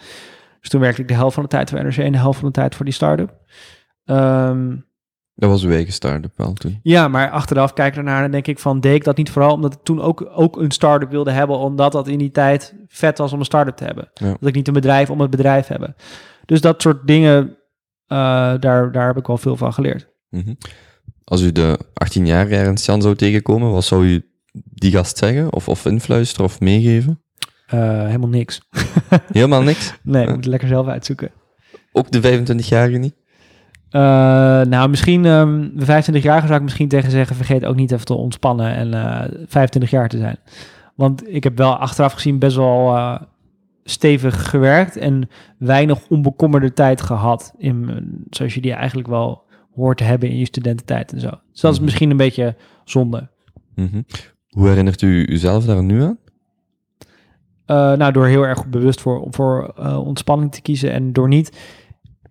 Dus toen werkte ik de helft van de tijd voor NRC en de helft van de tijd voor die start-up. Ehm, Dat was uw eigen start-up wel toen. ja, maar achteraf kijk ik ernaar en dan denk ik van, deed ik dat niet vooral omdat ik toen ook, ook een start-up wilde hebben, omdat dat in die tijd vet was om een start-up te hebben. Ja. Dat ik niet een bedrijf om het bedrijf hebben. Dus dat soort dingen, eh, daar, daar heb ik wel veel van geleerd. Mhm. Als u de 18-jarige Ernst Jan zou tegenkomen, wat zou u die gast zeggen? Of, of influisteren of meegeven? Eh, helemaal niks. Helemaal niks? Nee, ik moet het lekker zelf uitzoeken. Ook de 25-jarige niet? Eh, nou, misschien ehm de 25-jarige zou ik misschien tegen zeggen: vergeet ook niet even te ontspannen en eh 25 jaar te zijn. Want ik heb wel achteraf gezien best wel eh, stevig gewerkt en weinig onbekommerde tijd gehad. In, zoals je die eigenlijk wel hoort te hebben in je studententijd en zo. Dus dat is Mhm. misschien een beetje zonde. Mhm. Hoe herinnert u uzelf daar nu aan? Eh, nou, door heel erg bewust voor, voor eh, ontspanning te kiezen en door niet,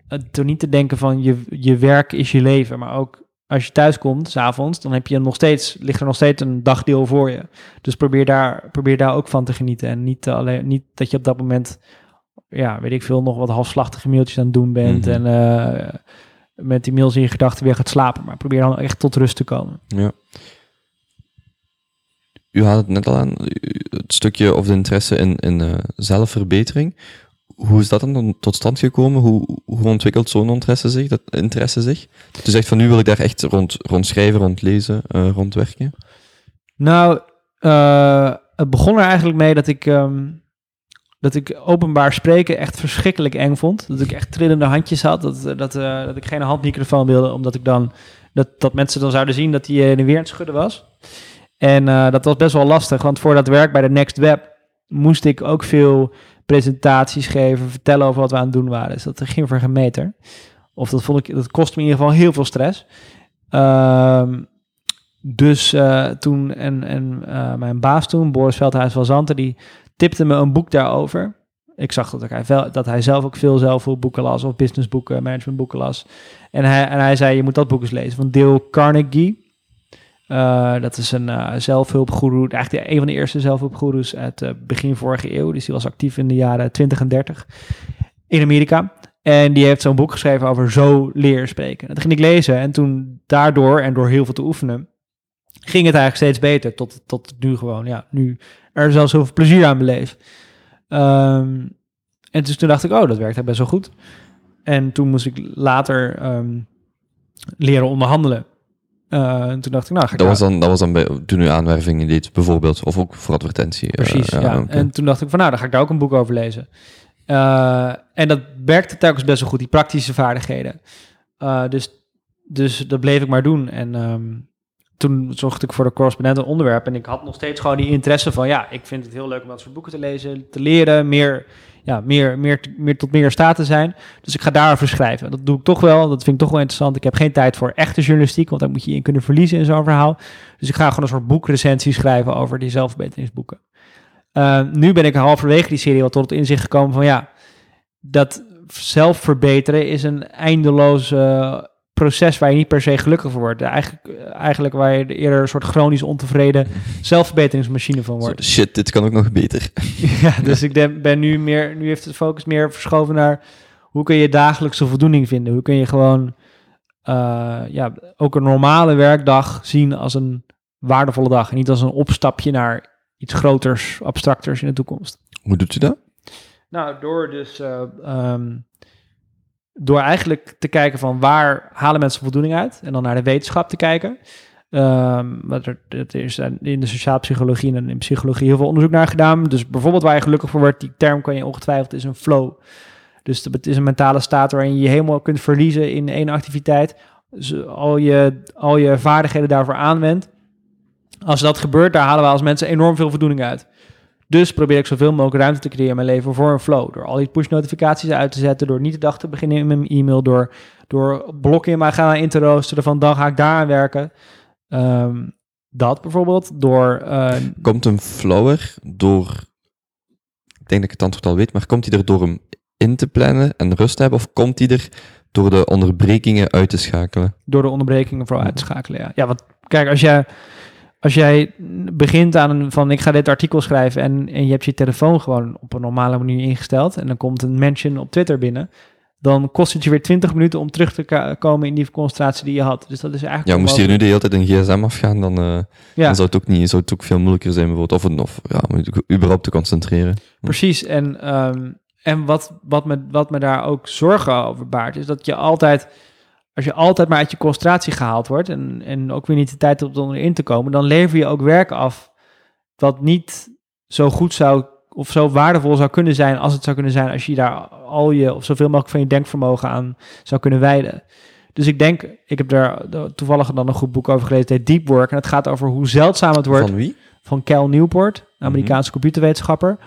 eh, door niet te denken van je, je werk is je leven, maar ook als je thuis komt, s'avonds, dan heb je nog steeds, ligt er nog steeds een dagdeel voor je. Dus probeer daar, probeer daar ook van te genieten en niet, alleen, niet dat je op dat moment, ja, weet ik veel, nog wat halfslachtige mailtjes aan het doen bent Mhm. en met die mails in je gedachten weer gaat slapen, maar probeer dan echt tot rust te komen. Ja. U had het net al aan, u- het stukje of de interesse in, in eh, zelfverbetering. Hoe is dat dan tot stand gekomen? Hoe, hoe ontwikkelt zo'n interesse zich? Dat interesse zich? Dus echt van nu wil ik daar echt rond, rond schrijven, rond lezen, eh, rond werken. Nou, eh, het begon er eigenlijk mee dat ik, ehm, dat ik openbaar spreken echt verschrikkelijk eng vond. Dat ik echt trillende handjes had. Dat, dat, dat ik geen handmicrofoon wilde, omdat ik dan dat, dat mensen dan zouden zien dat hij in weer aan het schudden was. En eh, dat was best wel lastig, want voor dat werk bij de Next Web moest ik ook veel presentaties geven, vertellen over wat we aan het doen waren. Dus dat ging voor geen meter. Of dat vond ik, dat kostte me in ieder geval heel veel stress. Ehm, dus eh, toen, en, en eh, mijn baas toen, Boris Veldhuis van Zanten, die tipte me een boek daarover. Ik zag dat, hij, wel, dat hij zelf ook veel zelfhulpboeken las, of businessboeken, managementboeken las. En hij, en hij zei, je moet dat boek eens lezen, van Dale Carnegie. Eh, dat is een uh, zelfhulpgoeroe, eigenlijk een van de eerste zelfhulpgoeroes uit uh, begin vorige eeuw. Dus die was actief in de jaren 20 en 30 in Amerika. En die heeft zo'n boek geschreven over zo leer spreken. Dat ging ik lezen en toen daardoor en door heel veel te oefenen, ging het eigenlijk steeds beter. Tot, tot nu gewoon, ja, nu er zelfs zoveel plezier aan beleef. Um, en dus toen dacht ik, oh, dat werkt best wel goed. En toen moest ik later um, leren onderhandelen. Uh, en toen dacht ik, nou, ga ik dat, was dan, dat was dan bij, toen u aanwervingen deed, bijvoorbeeld, of ook voor advertentie. Precies, uh, ja. ja. Okay. En toen dacht ik van, nou, dan ga ik daar ook een boek over lezen. Uh, en dat werkte telkens best wel goed, die praktische vaardigheden. Dus, dus dat bleef ik maar doen. En um, toen zocht ik voor de correspondent een onderwerp. En ik had nog steeds gewoon die interesse van... ja, ik vind het heel leuk om dat soort boeken te lezen, te leren... meer, ja, meer, meer, meer tot meer staat te zijn. Dus ik ga daarover schrijven. Dat doe ik toch wel, dat vind ik toch wel interessant. Ik heb geen tijd voor echte journalistiek... want daar moet je in kunnen verliezen in zo'n verhaal. Dus ik ga gewoon een soort boekrecensie schrijven... over die zelfverbeteringsboeken. Uh, nu ben ik halverwege die serie al tot het inzicht gekomen van... ja, dat zelf verbeteren is een eindeloos uh, proces waar je niet per se gelukkig voor wordt. Eigenlijk, eigenlijk waar je eerder een soort chronisch ontevreden zelfverbeteringsmachine van wordt. Shit, dit kan ook nog beter. ja, dus ik ben nu meer, nu heeft de focus meer verschoven naar hoe kun je dagelijkse voldoening vinden? Hoe kun je gewoon uh, ja, ook een normale werkdag zien als een waardevolle dag en niet als een opstapje naar iets groters, abstracters in de toekomst. Hoe doet u dat? Nou, door dus uh, um, door eigenlijk te kijken van waar halen mensen voldoening uit en dan naar de wetenschap te kijken. Um, er, is in de sociale psychologie en in psychologie heel veel onderzoek naar gedaan. Dus bijvoorbeeld waar je gelukkig voor wordt, die term kan je ongetwijfeld, is een flow. Dus het is een mentale staat waarin je je helemaal kunt verliezen in één activiteit. Dus al je, al je vaardigheden daarvoor aanwendt. Als dat gebeurt, daar halen we als mensen enorm veel voldoening uit. Dus probeer ik zoveel mogelijk ruimte te creëren in mijn leven voor een flow. Door al die push-notificaties uit te zetten, door niet de dag te beginnen in mijn e-mail, door, door blokken in mijn agenda in te roosteren van dan ga ik daar aan werken. Um, dat bijvoorbeeld, door... Uh, komt een flower door... Ik denk dat ik het antwoord al weet, maar komt die er door hem in te plannen en rust te hebben, of komt die er door de onderbrekingen uit te schakelen? Door de onderbrekingen vooral uit te schakelen, ja. Ja, want kijk, als jij als jij begint aan een, van ik ga dit artikel schrijven en, en je hebt je telefoon gewoon op een normale manier ingesteld en dan komt een mention op Twitter binnen, dan kost het je weer 20 minuten om terug te komen in die concentratie die je had. Dus dat is eigenlijk Ja, moest hier nu de hele tijd een gsm afgaan, dan, eh, Ja. dan zou het ook niet, zou het ook veel moeilijker zijn bijvoorbeeld. Of, een- of ja, om je überhaupt te concentreren. Precies. En, ehm, en wat, wat, me, wat me daar ook zorgen over baart, is dat je altijd, als je altijd maar uit je concentratie gehaald wordt en, en ook weer niet de tijd hebt om erin te komen, dan lever je ook werk af wat niet zo goed zou of zo waardevol zou kunnen zijn als het zou kunnen zijn als je daar al je of zoveel mogelijk van je denkvermogen aan zou kunnen wijden. Dus ik denk, ik heb daar toevallig dan een goed boek over gelezen, het Deep Work. En het gaat over hoe zeldzaam het wordt Van wie? van Cal Newport, een Amerikaanse computerwetenschapper,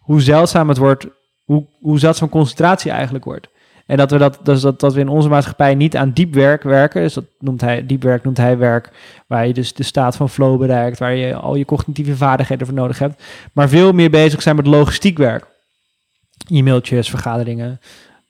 hoe zeldzaam het wordt, hoe, hoe zeldzaam concentratie eigenlijk wordt. En dat we, dat, dus dat, dat we in onze maatschappij niet aan diep werk werken. Dus dat noemt hij, diep werk noemt hij werk waar je dus de staat van flow bereikt, waar je al je cognitieve vaardigheden voor nodig hebt. Maar veel meer bezig zijn met logistiek werk. E-mailtjes, vergaderingen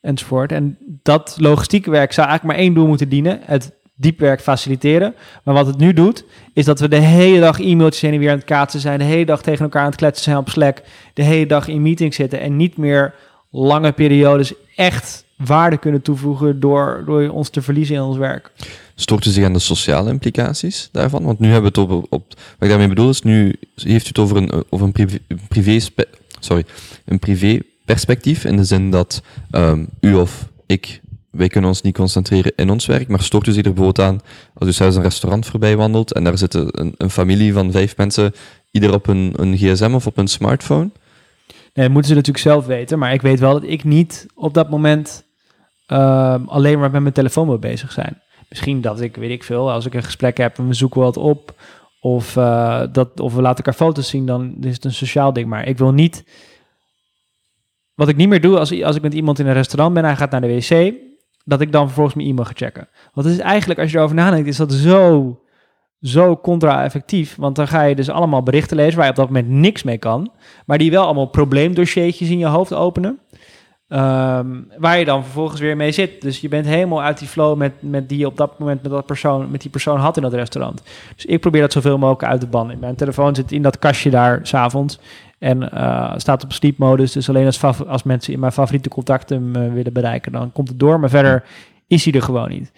enzovoort. En dat logistieke werk zou eigenlijk maar één doel moeten dienen: het diepwerk faciliteren. Maar wat het nu doet, is dat we de hele dag e-mailtjes heen en weer aan het kaatsen zijn, de hele dag tegen elkaar aan het kletsen zijn op Slack, de hele dag in meetings zitten en niet meer lange periodes echt waarde kunnen toevoegen door, door ons te verliezen in ons werk. Stoort u zich aan de sociale implicaties daarvan? Want nu hebben we het op, op wat ik daarmee bedoel is, nu heeft u het over een, over een privé, privé sorry, een privé perspectief, in de zin dat ehm, u of ik, wij kunnen ons niet concentreren in ons werk, maar stoort u zich er bijvoorbeeld aan als u zelfs een restaurant voorbij wandelt en daar zitten een, een familie van vijf mensen, ieder op een, een gsm of op een smartphone? Nee, dat moeten ze natuurlijk zelf weten. Maar ik weet wel dat ik niet op dat moment ehm, alleen maar met mijn telefoon wil bezig zijn. Misschien dat ik, weet ik veel, als ik een gesprek heb en we zoeken wat op. Of, eh, dat, of we laten elkaar foto's zien, dan is het een sociaal ding. Maar ik wil niet... Wat ik niet meer doe als, als ik met iemand in een restaurant ben, hij gaat naar de wc, dat ik dan vervolgens mijn e-mail ga checken. Want het is eigenlijk, als je erover nadenkt, is dat zo, zo contra-effectief. Want dan ga je dus allemaal berichten lezen waar je op dat moment niks mee kan maar die wel allemaal probleemdossiertjes in je hoofd openen. Ehm, waar je dan vervolgens weer mee zit. Dus je bent helemaal uit die flow met, met die je op dat moment met, dat persoon, met die persoon had in dat restaurant. Dus ik probeer dat zoveel mogelijk uit te bannen. Mijn telefoon zit in dat kastje daar s'avonds. En eh, staat op sleepmodus. Dus alleen als, als mensen in mijn favoriete contacten willen bereiken, dan komt het door. Maar verder is hij er gewoon niet.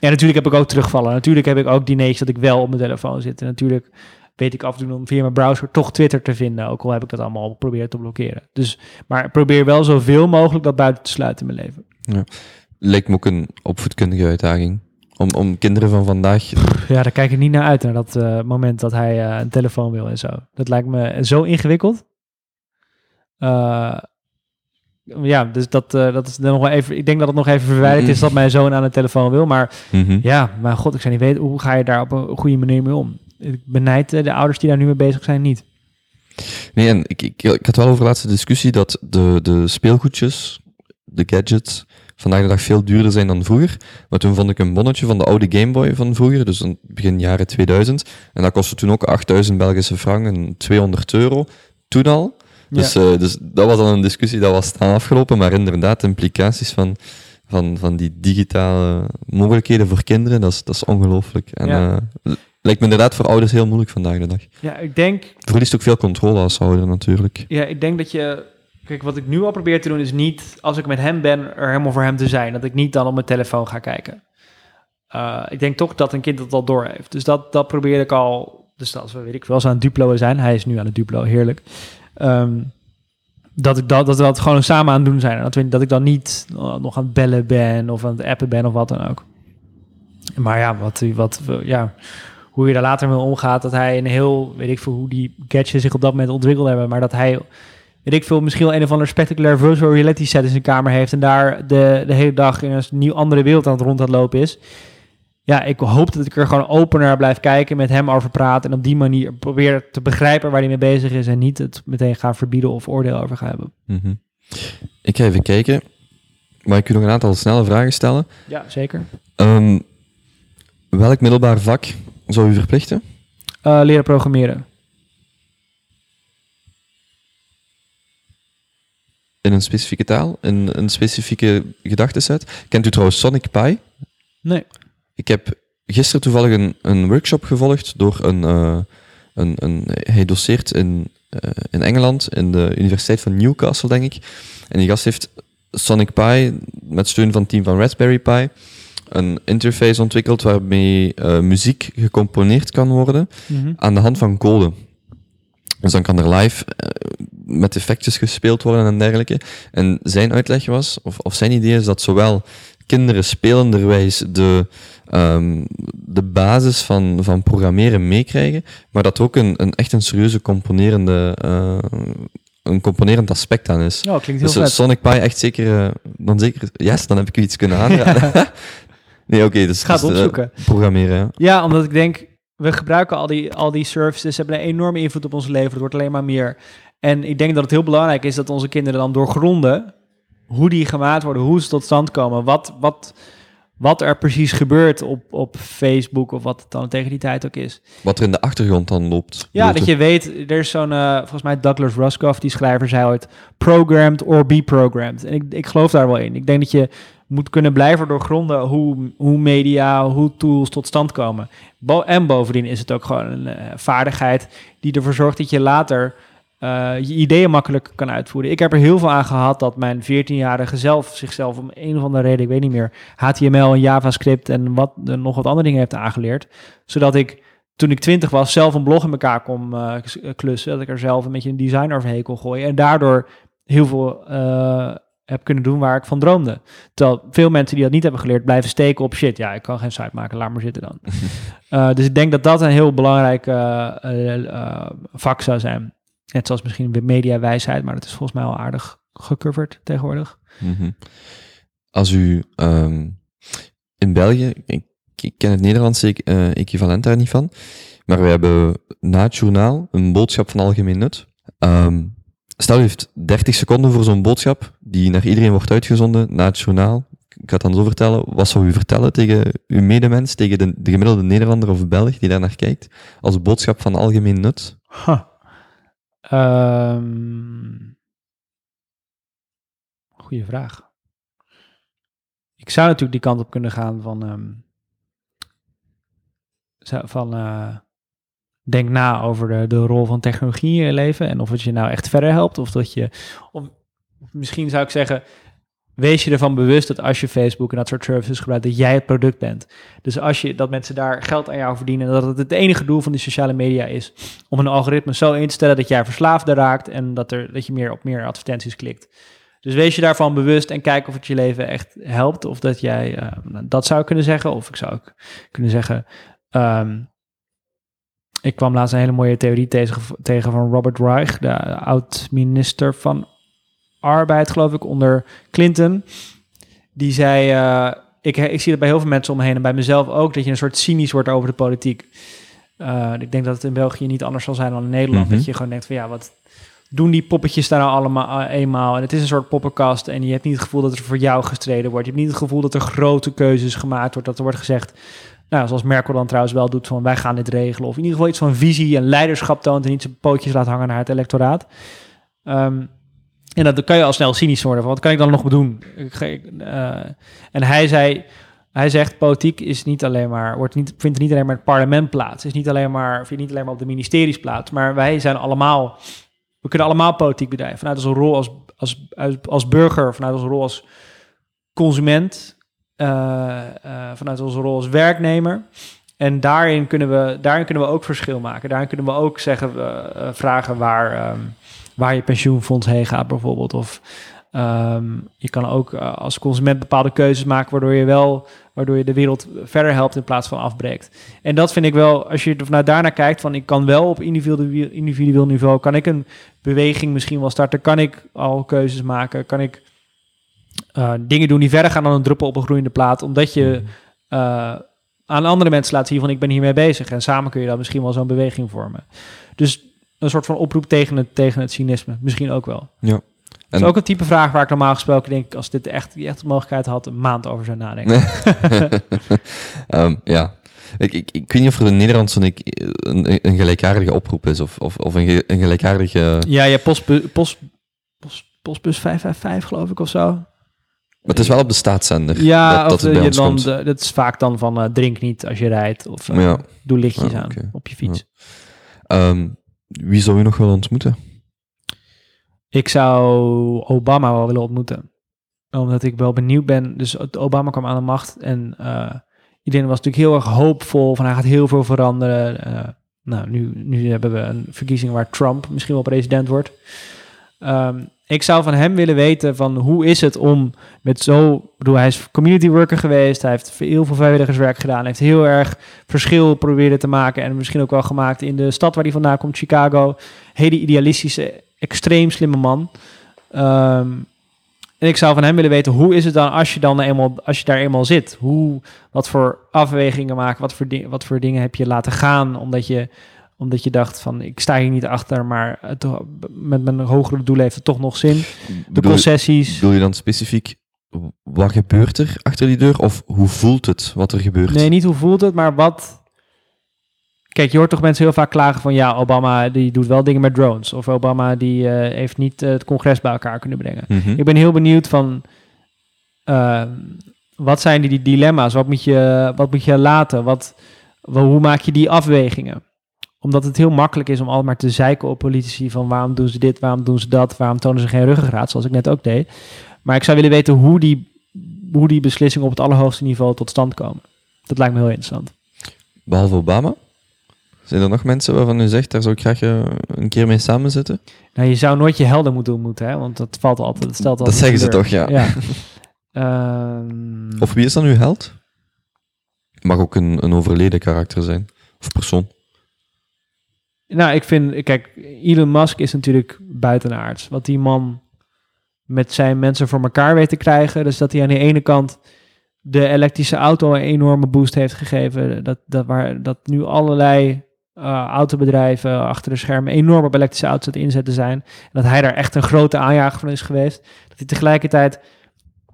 En natuurlijk heb ik ook terugvallen. Natuurlijk heb ik ook dineetjes dat ik wel op mijn telefoon zit. En natuurlijk weet ik af en toe om via mijn browser toch Twitter te vinden. Ook al heb ik dat allemaal geprobeerd te blokkeren. Dus, maar probeer wel zoveel mogelijk dat buiten te sluiten in mijn leven. Lijkt me ook een opvoedkundige uitdaging. Om, om kinderen van vandaag Ja, daar kijk ik niet naar uit, naar dat eh, moment dat hij eh, een telefoon wil en zo. Dat lijkt me zo ingewikkeld. Eh, ja, dus dat, dat is nog wel even... Ik denk dat het nog even verwijderd is dat mijn zoon aan een telefoon wil. Maar Mhm. ja, maar god, ik zou niet weten... Hoe ga je daar op een goede manier mee om? Ik benijd eh, de ouders die daar nu mee bezig zijn niet. Nee, en ik, ik, ik had wel over de laatste discussie dat de, de speelgoedjes, de gadgets, vandaag de dag veel duurder zijn dan vroeger. Maar toen vond ik een bonnetje van de oude Game Boy van vroeger, dus in begin jaren 2000. En dat kostte toen ook 8000 Belgische frank en 200 euro. Toen al. Dus, Ja. eh, dus dat was dan een discussie, dat was staan afgelopen. Maar inderdaad, de implicaties van, van, van die digitale mogelijkheden voor kinderen, dat is, dat is ongelooflijk. En Ja. eh, lijkt me inderdaad voor ouders heel moeilijk vandaag de dag. ja, ik denk Verliest ook veel controle als ouder natuurlijk. Ja, ik denk dat je. Kijk, wat ik nu al probeer te doen is niet, als ik met hem ben, er helemaal voor hem te zijn. Dat ik niet dan op mijn telefoon ga kijken. Eh, ik denk toch dat een kind dat al door heeft. Dus dat, dat probeer ik al. Dus als we, weet ik wel, eens aan het Duplo zijn. Hij is nu aan het Duplo, heerlijk. Ehm, dat, ik dat, dat we dat gewoon samen aan het doen zijn. En dat, we, dat ik dan niet eh, nog aan het bellen ben of aan het appen ben of wat dan ook. Maar ja, wat, wat, ja, hoe je daar later mee omgaat, dat hij een heel, weet ik veel, hoe die gadgets zich op dat moment ontwikkeld hebben, maar dat hij, weet ik veel, misschien wel een of ander spectaculair virtual reality set in zijn kamer heeft en daar de, de hele dag in een nieuw andere wereld aan het rond aan het lopen is. Ja, ik hoop dat ik er gewoon open naar blijf kijken, met hem over praten en op die manier probeer te begrijpen waar hij mee bezig is en niet het meteen gaan verbieden of oordeel over gaan hebben. Mhm. Ik ga even kijken. Maar ik u nog een aantal snelle vragen stellen. Ja, zeker. Ehm, welk middelbaar vak zou u verplichten? Eh, leren programmeren. In een specifieke taal? In een specifieke gedachteset? Kent u trouwens Sonic Pi? Nee. Ik heb gisteren toevallig een, een workshop gevolgd door een, eh, een, een hij doseert in, eh, in Engeland, in de Universiteit van Newcastle, denk ik. En die gast heeft Sonic Pi, met steun van het team van Raspberry Pi, een interface ontwikkeld waarmee eh, muziek gecomponeerd kan worden Mhm. aan de hand van code. Dus dan kan er live eh, met effectjes gespeeld worden en dergelijke. En zijn uitleg was, of, of zijn idee is dat zowel kinderen spelenderwijs de, ehm, de basis van, van programmeren meekrijgen, maar dat er ook een, een echt een serieuze componerende, eh, een componerend aspect aan is. Oh, klinkt heel Dus vet. Sonic Pi echt zeker, dan zeker, yes, dan heb ik u iets kunnen aanraden. nee, oké, dus, ga het dus, eh, opzoeken. programmeren, ja. Ja, omdat ik denk, we gebruiken al die, al die services, ze hebben een enorme invloed op ons leven. Het wordt alleen maar meer. En ik denk dat het heel belangrijk is dat onze kinderen dan doorgronden hoe die gemaakt worden, hoe ze tot stand komen, wat, wat, wat er precies gebeurt op, op Facebook of wat het dan tegen die tijd ook is. Wat er in de achtergrond dan loopt. Ja, dat je weet, er is zo'n, eh, volgens mij Douglas Ruskoff, die schrijver, zei ooit, programmed or be programmed. En ik, ik geloof daar wel in. Ik denk dat je moet kunnen blijven doorgronden hoe, hoe media, hoe tools tot stand komen. En bovendien is het ook gewoon een eh, vaardigheid die ervoor zorgt dat je later eh, je ideeën makkelijk kan uitvoeren. Ik heb er heel veel aan gehad dat mijn 14-jarige zelf zichzelf om een of andere reden, ik weet niet meer, HTML en JavaScript en wat, eh, nog wat andere dingen heeft aangeleerd. Zodat ik toen ik twintig was, zelf een blog in elkaar kon klussen. Dat ik er zelf een beetje een design overheen kon gooien. En daardoor heel veel heb kunnen doen waar ik van droomde. Terwijl veel mensen die dat niet hebben geleerd, blijven steken op shit. Ja, ik kan geen site maken, laat maar zitten dan. Eh, dus ik denk dat dat een heel belangrijk eh, vak zou zijn. Net zoals misschien mediawijsheid, maar dat is volgens mij al aardig gecoverd tegenwoordig. Mhm. Als u ehm, in België, ik, ik ken het Nederlandse eh, equivalent daar niet van, maar we hebben na het journaal een boodschap van algemeen nut. Ehm, stel u heeft 30 seconden voor zo'n boodschap, die naar iedereen wordt uitgezonden na het journaal. Ik ga het dan zo vertellen. Wat zou u vertellen tegen uw medemens, tegen de, de gemiddelde Nederlander of Belg die daar naar kijkt, als boodschap van algemeen nut? Huh. Ehm, goeie vraag. Ik zou natuurlijk die kant op kunnen gaan van, ehm, van eh, denk na over de, de rol van technologie in je leven en of het je nou echt verder helpt of dat je, of misschien zou ik zeggen, wees je ervan bewust dat als je Facebook en dat soort services gebruikt, dat jij het product bent. Dus als je dat mensen daar geld aan jou verdienen, en dat het het enige doel van die sociale media is om een algoritme zo in te stellen dat jij verslaafde raakt en dat, er, dat je meer op meer advertenties klikt. Dus wees je daarvan bewust en kijk of het je leven echt helpt. Of dat jij eh, dat zou kunnen zeggen. Of ik zou ook kunnen zeggen. ehm, ik kwam laatst een hele mooie theorie tegen, tegen van Robert Reich, de oud-minister van Arbeid, geloof ik, onder Clinton. Die zei: eh, ik, ik zie dat bij heel veel mensen om me en bij mezelf ook, dat je een soort cynisch wordt over de politiek. Eh, ik denk dat het in België niet anders zal zijn dan in Nederland. Mhm. Dat je gewoon denkt van ja, wat doen die poppetjes daar nou allemaal eh, eenmaal? En het is een soort poppenkast en je hebt niet het gevoel dat er voor jou gestreden wordt. Je hebt niet het gevoel dat er grote keuzes gemaakt wordt. Dat er wordt gezegd, nou, zoals Merkel dan trouwens wel doet, van wij gaan dit regelen. Of in ieder geval iets van visie en leiderschap toont en niet zijn pootjes laat hangen naar het electoraat. Ehm, en dat kan je al snel cynisch worden. Van, wat kan ik dan nog doen? Ik, ik, eh, en hij zei, hij zegt, politiek is niet alleen maar, wordt niet, vindt niet alleen maar het parlement plaats. Is niet alleen maar, vindt niet alleen maar op de ministeries plaats. Maar wij zijn allemaal, we kunnen allemaal politiek bedrijven. Vanuit onze rol als, als, als, burger, vanuit onze rol als consument, vanuit onze rol als werknemer. En daarin kunnen we, daarin kunnen we ook verschil maken. Daarin kunnen we ook zeggen, eh, eh, vragen waar, ehm, waar je pensioenfonds heen gaat bijvoorbeeld. Of ehm, je kan ook eh, als consument bepaalde keuzes maken waardoor je wel, waardoor je de wereld verder helpt in plaats van afbreekt. En dat vind ik wel, als je vanuit daarnaar kijkt, van ik kan wel op individueel niveau, kan ik een beweging misschien wel starten, kan ik al keuzes maken, kan ik eh, dingen doen die verder gaan dan een druppel op een groeiende plaat, omdat je eh, aan andere mensen laat zien van ik ben hiermee bezig. En samen kun je dan misschien wel zo'n beweging vormen. Dus een soort van oproep tegen het, tegen het cynisme. Misschien ook wel. Ja. Dat is ook een type vraag waar ik normaal gesproken denk, als dit echt, die echt de mogelijkheid had, een maand over zou nadenken. Ehm, ja. Ik, ik, ik weet niet of er in Nederland een, een, een gelijkaardige oproep is, of, of, of een, een gelijkaardige... Ja, je hebt postbu- post, post, postbus 555 geloof ik of zo. Maar het is wel op de staatszender. Ja, dat, dat het je dan, de- dat is vaak dan van eh, drink niet als je rijdt. Of eh, Ja. doe lichtjes aan op je fiets. Ehm, wie zou je nog willen ontmoeten? Ik zou Obama wel willen ontmoeten. Omdat ik wel benieuwd ben. Dus Obama kwam aan de macht en eh, iedereen was natuurlijk heel erg hoopvol. Van hij gaat heel veel veranderen. Nou, nu, nu hebben we een verkiezing waar Trump misschien wel president wordt. Ehm, ik zou van hem willen weten van hoe is het om met zo... Bedoel, hij is community worker geweest. Hij heeft heel veel vrijwilligerswerk gedaan. Heeft heel erg verschil proberen te maken. En misschien ook wel gemaakt in de stad waar hij vandaan komt, Chicago. Hele idealistische, extreem slimme man. Ehm, en ik zou van hem willen weten, hoe is het dan als je, dan eenmaal, als je daar eenmaal zit? Hoe, wat voor afwegingen maken, wat voor, wat voor dingen heb je laten gaan, omdat je, omdat je dacht van, ik sta hier niet achter, maar het, met mijn hogere doelen heeft het toch nog zin. De Bedoel, concessies. bedoel je dan specifiek, wat gebeurt er achter die deur? Of hoe voelt het wat er gebeurt? Nee, niet hoe voelt het, maar wat... Kijk, je hoort toch mensen heel vaak klagen van... ja, Obama die doet wel dingen met drones. Of Obama die eh, heeft niet eh, het congres bij elkaar kunnen brengen. Mhm. Ik ben heel benieuwd van... eh, wat zijn die, die dilemma's? Wat moet je, wat moet je laten? Wat, hoe maak je die afwegingen? Omdat het heel makkelijk is om altijd maar te zeiken op politici... van waarom doen ze dit, waarom doen ze dat... waarom tonen ze geen ruggengraat, zoals ik net ook deed. Maar ik zou willen weten hoe die, hoe die beslissingen... op het allerhoogste niveau tot stand komen. Dat lijkt me heel interessant. Behalve Obama? Zijn er nog mensen waarvan u zegt, daar zou ik graag eh, een keer mee samen zitten? Nou, je zou nooit je helden moeten ontmoeten, hè? Want dat valt altijd. Dat stelt Dat altijd zeggen ze toch, ja. Ja. Ehm, Of wie is dan uw held? Het mag ook een, een overleden karakter zijn. Of persoon. Nou, ik vind, kijk, Elon Musk is natuurlijk buitenaards. Wat die man met zijn mensen voor elkaar weet te krijgen. Dus dat hij aan de ene kant de elektrische auto een enorme boost heeft gegeven. Dat, dat, waar, dat nu allerlei eh, autobedrijven achter de schermen enorm op elektrische auto's aan het inzetten zijn. En dat hij daar echt een grote aanjager van is geweest. Dat hij tegelijkertijd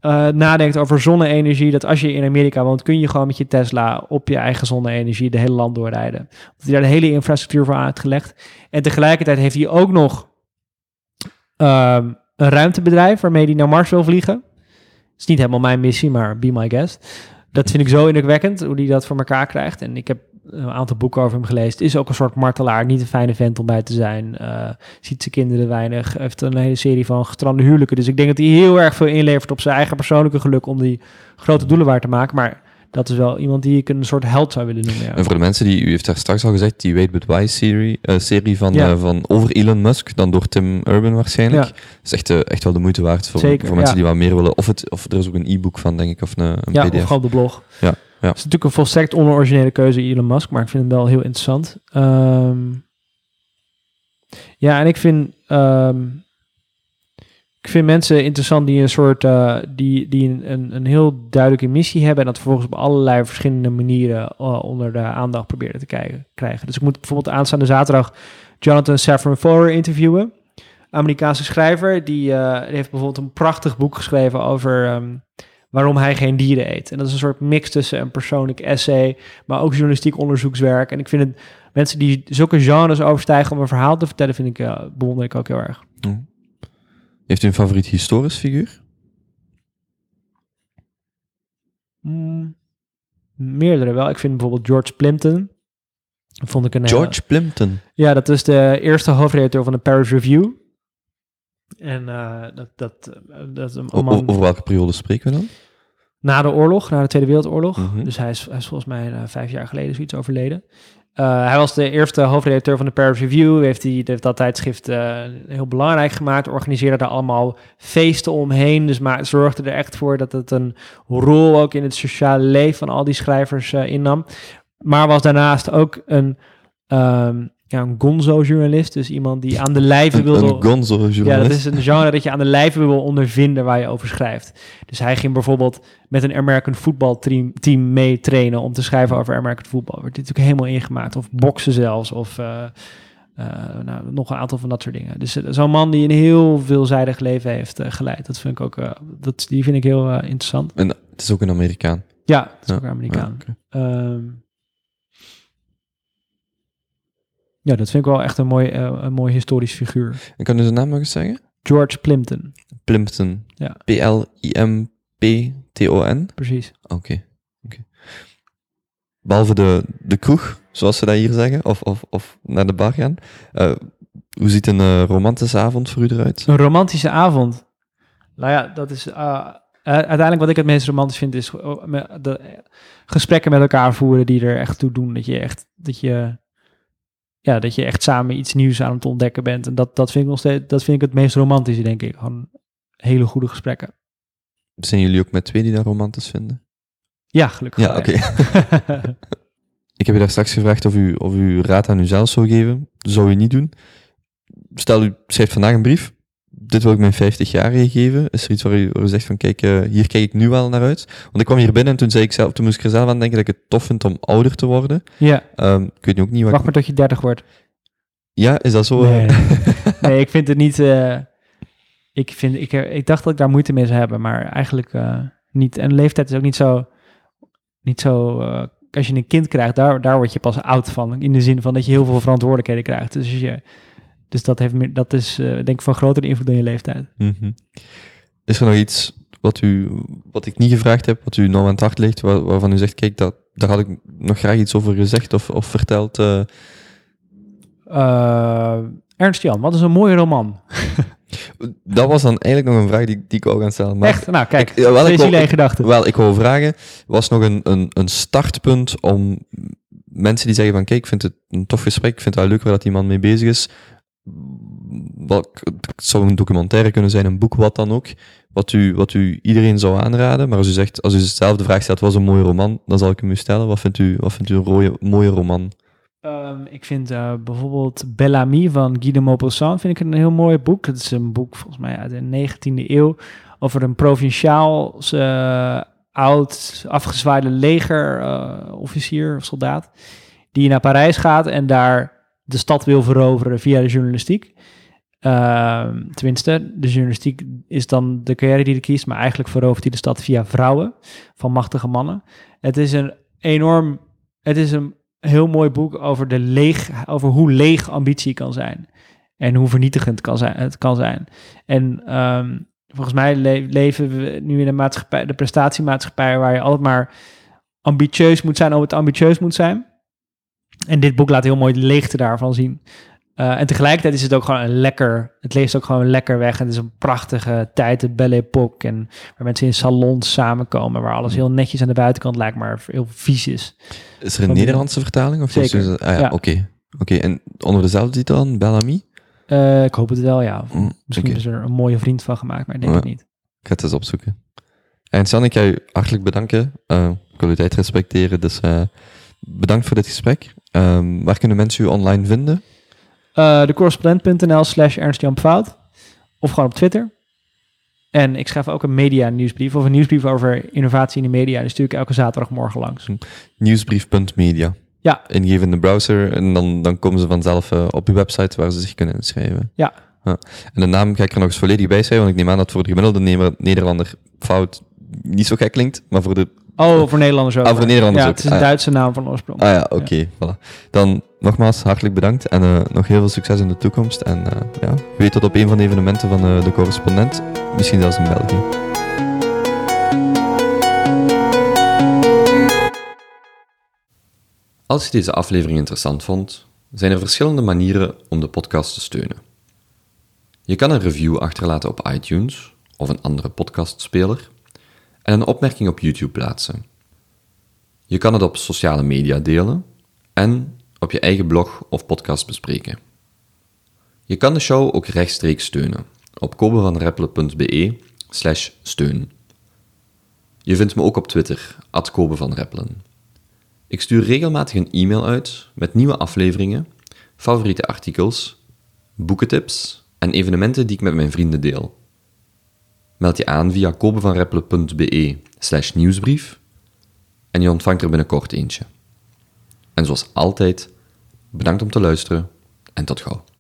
eh, nadenkt over zonne-energie. Dat als je in Amerika woont, kun je gewoon met je Tesla op je eigen zonne-energie de hele land doorrijden. Dat hij daar de hele infrastructuur voor aan heeft gelegd. En tegelijkertijd heeft hij ook nog ehm, een ruimtebedrijf waarmee hij naar Mars wil vliegen. Is niet helemaal mijn missie, maar be my guest. Dat vind ik zo indrukwekkend, hoe hij dat voor elkaar krijgt. En ik heb een aantal boeken over hem gelezen. Is ook een soort martelaar, niet een fijne vent om bij te zijn. Eh, ziet zijn kinderen weinig. Heeft een hele serie van gestrande huwelijken. Dus ik denk dat hij heel erg veel inlevert op zijn eigen persoonlijke geluk om die grote doelen waar te maken. Maar dat is wel iemand die ik een soort held zou willen noemen. Ja. En voor de mensen die, u heeft daar straks al gezegd, die Wait But Why serie, eh, serie van, Ja. eh, van over Elon Musk, dan door Tim Urban waarschijnlijk. Ja. is echt, eh, echt wel de moeite waard voor, Zeker, voor mensen ja. die wat meer willen. Of, het, of er is ook een e-book van, denk ik, of een, een Ja, pdf. op de blog. Ja, ja. Het is natuurlijk een volstrekt onoriginele keuze, Elon Musk, maar ik vind hem wel heel interessant. Ehm, ja, en ik vind, ehm, ik vind mensen interessant die een soort, eh, die, die een, een, heel duidelijke missie hebben en dat vervolgens op allerlei verschillende manieren eh, onder de aandacht proberen te krijgen. Dus ik moet bijvoorbeeld aanstaande zaterdag Jonathan Safran Foer interviewen. Amerikaanse schrijver, die, eh, die heeft bijvoorbeeld een prachtig boek geschreven over ehm, waarom hij geen dieren eet. En dat is een soort mix tussen een persoonlijk essay, maar ook journalistiek onderzoekswerk. En ik vind het, mensen die zulke genres overstijgen om een verhaal te vertellen, vind ik, eh, bewonder ik ook heel erg. Heeft u een favoriet historisch figuur? Mm, meerdere wel. Ik vind bijvoorbeeld George Plimpton. Vond ik een hele- George Plimpton. Ja, dat is de eerste hoofdredacteur van de Paris Review. En eh, dat, dat, eh, dat is een man over welke periode spreken we dan? na de oorlog, na de Tweede Wereldoorlog. Mhm. Dus hij is, hij is volgens mij eh, vijf jaar geleden zoiets overleden. Hij was de eerste hoofdredacteur van de Paris Review. Heeft, die, heeft dat tijdschrift heel belangrijk gemaakt. Organiseerde daar allemaal feesten omheen. Dus maar zorgde er echt voor dat het een rol ook in het sociale leven van al die schrijvers innam. Maar was daarnaast ook een, ehm, ja, een gonzo-journalist. Dus iemand die aan de lijve wilde... een gonzo-journalist. Ja, dat is een genre dat je aan de lijve wil ondervinden waar je over schrijft. Dus hij ging bijvoorbeeld met een American football team, team mee trainen om te schrijven over American football. Wordt dit natuurlijk helemaal ingemaakt. Of boksen zelfs. Of eh, eh, nou, nog een aantal van dat soort dingen. Dus eh, zo'n man die een heel veelzijdig leven heeft geleid. Dat vind ik ook, dat, die vind ik heel interessant. En het is ook een Amerikaan. Ja, dat is Ja, ook een Amerikaan. Ja, ja, dat vind ik wel echt een mooi, eh, een mooi historisch figuur. En kan u zijn naam nog eens zeggen? George Plimpton. Plimpton. Ja. P-L-I-M... P-T-O-N? Precies. Oké. Behalve de, de kroeg, zoals ze dat hier zeggen, of, of, of naar de bar gaan. Eh, hoe ziet een eh, romantische avond voor u eruit? Een romantische avond. Nou ja, dat is... uiteindelijk wat ik het meest romantisch vind is de, gesprekken met elkaar voeren die er echt toe doen. Dat je echt, dat je, ja, dat je echt samen iets nieuws aan het ontdekken bent. En dat, dat vind ik nog steeds, dat vind ik het meest romantische, denk ik. Gewoon hele goede gesprekken. Zijn jullie ook met twee die dat romantisch vinden? Ja, gelukkig. Ja, oké. Ik heb je daar straks gevraagd of u, of u raad aan uzelf zou geven. Dat zou u niet doen. Stel, u schrijft vandaag een brief. Dit wil ik mijn 50-jarige geven. Is er iets waar u zegt van, kijk, eh, hier kijk ik nu wel naar uit? Want ik kwam hier binnen en toen, zei ik zelf, toen moest ik er zelf aan denken dat ik het tof vind om ouder te worden. ja, Ehm, ik weet nu ook niet wat... wacht maar tot je 30 wordt. Ja, is dat zo? Nee, nee, ik vind het niet. eh, ik, vind, ik, eh, ik dacht dat ik daar moeite mee zou hebben, maar eigenlijk niet. En leeftijd is ook niet zo. Niet zo als je een kind krijgt, daar, daar word je pas oud van. In de zin van dat je heel veel verantwoordelijkheden krijgt. Dus, als je, dus dat, heeft meer, dat is eh, denk ik van grotere invloed dan je leeftijd. Mhm. Is er nog iets wat, u, wat ik niet gevraagd heb, wat u nou aan het hart ligt, waar- waarvan u zegt, kijk, dat, daar had ik nog graag iets over gezegd of, of verteld? eh, Eh, Ernst Jan, wat is een mooie roman. dat was dan eigenlijk nog een vraag die, die ik wou gaan stellen. Maar Echt? Nou, kijk, ik, wel, deze in gedachten. Wel, ik wou vragen, was nog een, een, een startpunt om mensen die zeggen van, kijk, ik vind het een tof gesprek, ik vind het wel leuk waar dat die man mee bezig is. Welk, het zou een documentaire kunnen zijn, een boek, wat dan ook, wat u, wat u iedereen zou aanraden. Maar als u zegt, als u zelf de vraag stelt, wat is een mooie roman, dan zal ik hem u stellen. Wat vindt u, wat vindt u een mooie roman? Ehm, ik vind eh, bijvoorbeeld Bellamy van Guy de Maupassant vind ik een heel mooi boek. Dat is een boek volgens mij uit de 19e eeuw over een provinciaal eh, oud afgezwaaide legerofficier of soldaat die naar Parijs gaat en daar de stad wil veroveren via de journalistiek. Ehm, tenminste, de journalistiek is dan de carrière die hij kiest, maar eigenlijk verovert hij de stad via vrouwen van machtige mannen. Het is een enorm, het is een heel mooi boek over, de leeg, over hoe leeg ambitie kan zijn. En hoe vernietigend kan zijn, het kan zijn. En ehm, volgens mij le- leven we nu in een maatschappij, de prestatiemaatschappij, waar je altijd maar ambitieus moet zijn om het ambitieus moet zijn. En dit boek laat heel mooi de leegte daarvan zien. Eh, en tegelijkertijd is het ook gewoon een lekker, het leest ook gewoon lekker weg. En het is een prachtige tijd, de Belle Époque. En waar mensen in salons samenkomen, waar alles heel netjes aan de buitenkant lijkt, maar heel vies is. Is er een Van- Nederlandse vertaling? Of Zeker. u- ah ja, Ja. oké. Oké, en onder dezelfde titel dan, Bellamy? Eh, ik hoop het wel, ja. Mm, Misschien is er een mooie vriend van gemaakt, maar ik denk Ja. het niet. Ik ga het eens opzoeken. En San, ik ga u hartelijk bedanken. Eh, ik wil uw tijd respecteren, dus bedankt voor dit gesprek. Ehm, waar kunnen mensen u online vinden? Eh decorrespondent.nl slash Ernst Jan Fout. Of gewoon op Twitter. En ik schrijf ook een media nieuwsbrief of een nieuwsbrief over innovatie in de media. Die stuur ik elke zaterdagmorgen langs. Nieuwsbrief.media. Ja. Ingeven in de browser en dan, dan komen ze vanzelf eh, op uw website waar ze zich kunnen inschrijven. Ja. En de naam ga ik er nog eens volledig bij schrijven, want ik neem aan dat voor de gemiddelde Nederlander fout niet zo gek klinkt, maar voor de Oh, voor Nederlanders ook. Ah, voor Nederlanders ja, ook. het is een Ah, ja. Duitse naam van oorsprong. Ah ja, oké, voilà. Dan nogmaals hartelijk bedankt en eh, nog heel veel succes in de toekomst. En eh, ja, wie weet tot op een van de evenementen van eh, de correspondent, misschien zelfs in België. Als je deze aflevering interessant vond, zijn er verschillende manieren om de podcast te steunen. Je kan een review achterlaten op iTunes of een andere podcastspeler en een opmerking op YouTube plaatsen. Je kan het op sociale media delen en op je eigen blog of podcast bespreken. Je kan de show ook rechtstreeks steunen op kobevanreppelen.be slash steun. Je vindt me ook op Twitter, at. Ik stuur regelmatig een e-mail uit met nieuwe afleveringen, favoriete artikels, boekentips en evenementen die ik met mijn vrienden deel. Meld je aan via kobevanreppelen.be slash nieuwsbrief en je ontvangt er binnenkort eentje. En zoals altijd, bedankt om te luisteren en tot gauw.